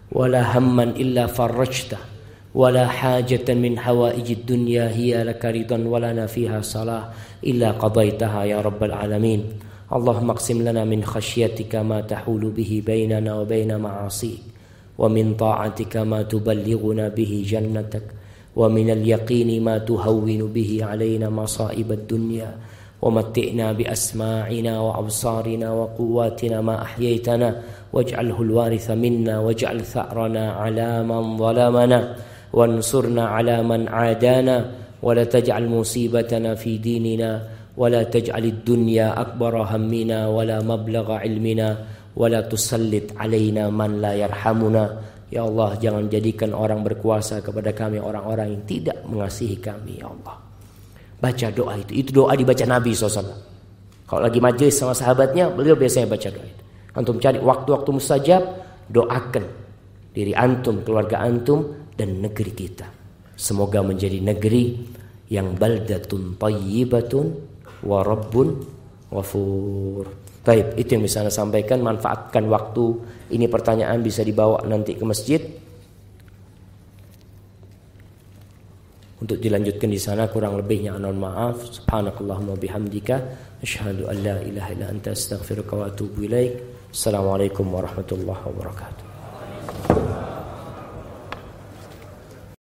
Wa la hamman illa farrajtah ولا حاجة من حوائج الدنيا هي لك رضا ولنا فيها صلاة إلا قضيتها يا رب العالمين. اللهم اقسم لنا من خشيتك ما تحول به بيننا وبين معاصيك ومن طاعتك ما تبلغنا به جنتك ومن اليقين ما تهون به علينا مصائب الدنيا. ومتئنا بأسماعنا وأبصارنا وقواتنا ما أحييتنا واجعله الوارث منا واجعل ثأرنا على من ظلمنا. وانصرنا على من عادانا ولا تجعل مصيبتنا في ديننا ولا تجعل الدنيا أكبر همنا ولا مبلغ علمنا ولا تسلط علينا من لا يرحمنا Ya Allah jangan jadikan orang berkuasa kepada kami orang-orang yang tidak mengasihi kami ya Allah. Baca doa itu. Itu doa dibaca Nabi SAW. Kalau lagi majelis sama sahabatnya beliau biasanya baca doa itu. Antum cari waktu-waktu mustajab doakan diri antum, keluarga antum dan negeri kita. Semoga menjadi negeri yang baldatun tayyibatun wa rabbun ghafur. Baik, itu yang bisa Anda sampaikan. Manfaatkan waktu. Ini pertanyaan bisa dibawa nanti ke masjid. Untuk dilanjutkan di sana kurang lebihnya anon maaf. Subhanakallahumma bihamdika. Asyhadu an la ilaha illa anta astaghfiruka wa atubu ilaik. Assalamualaikum warahmatullahi wabarakatuh.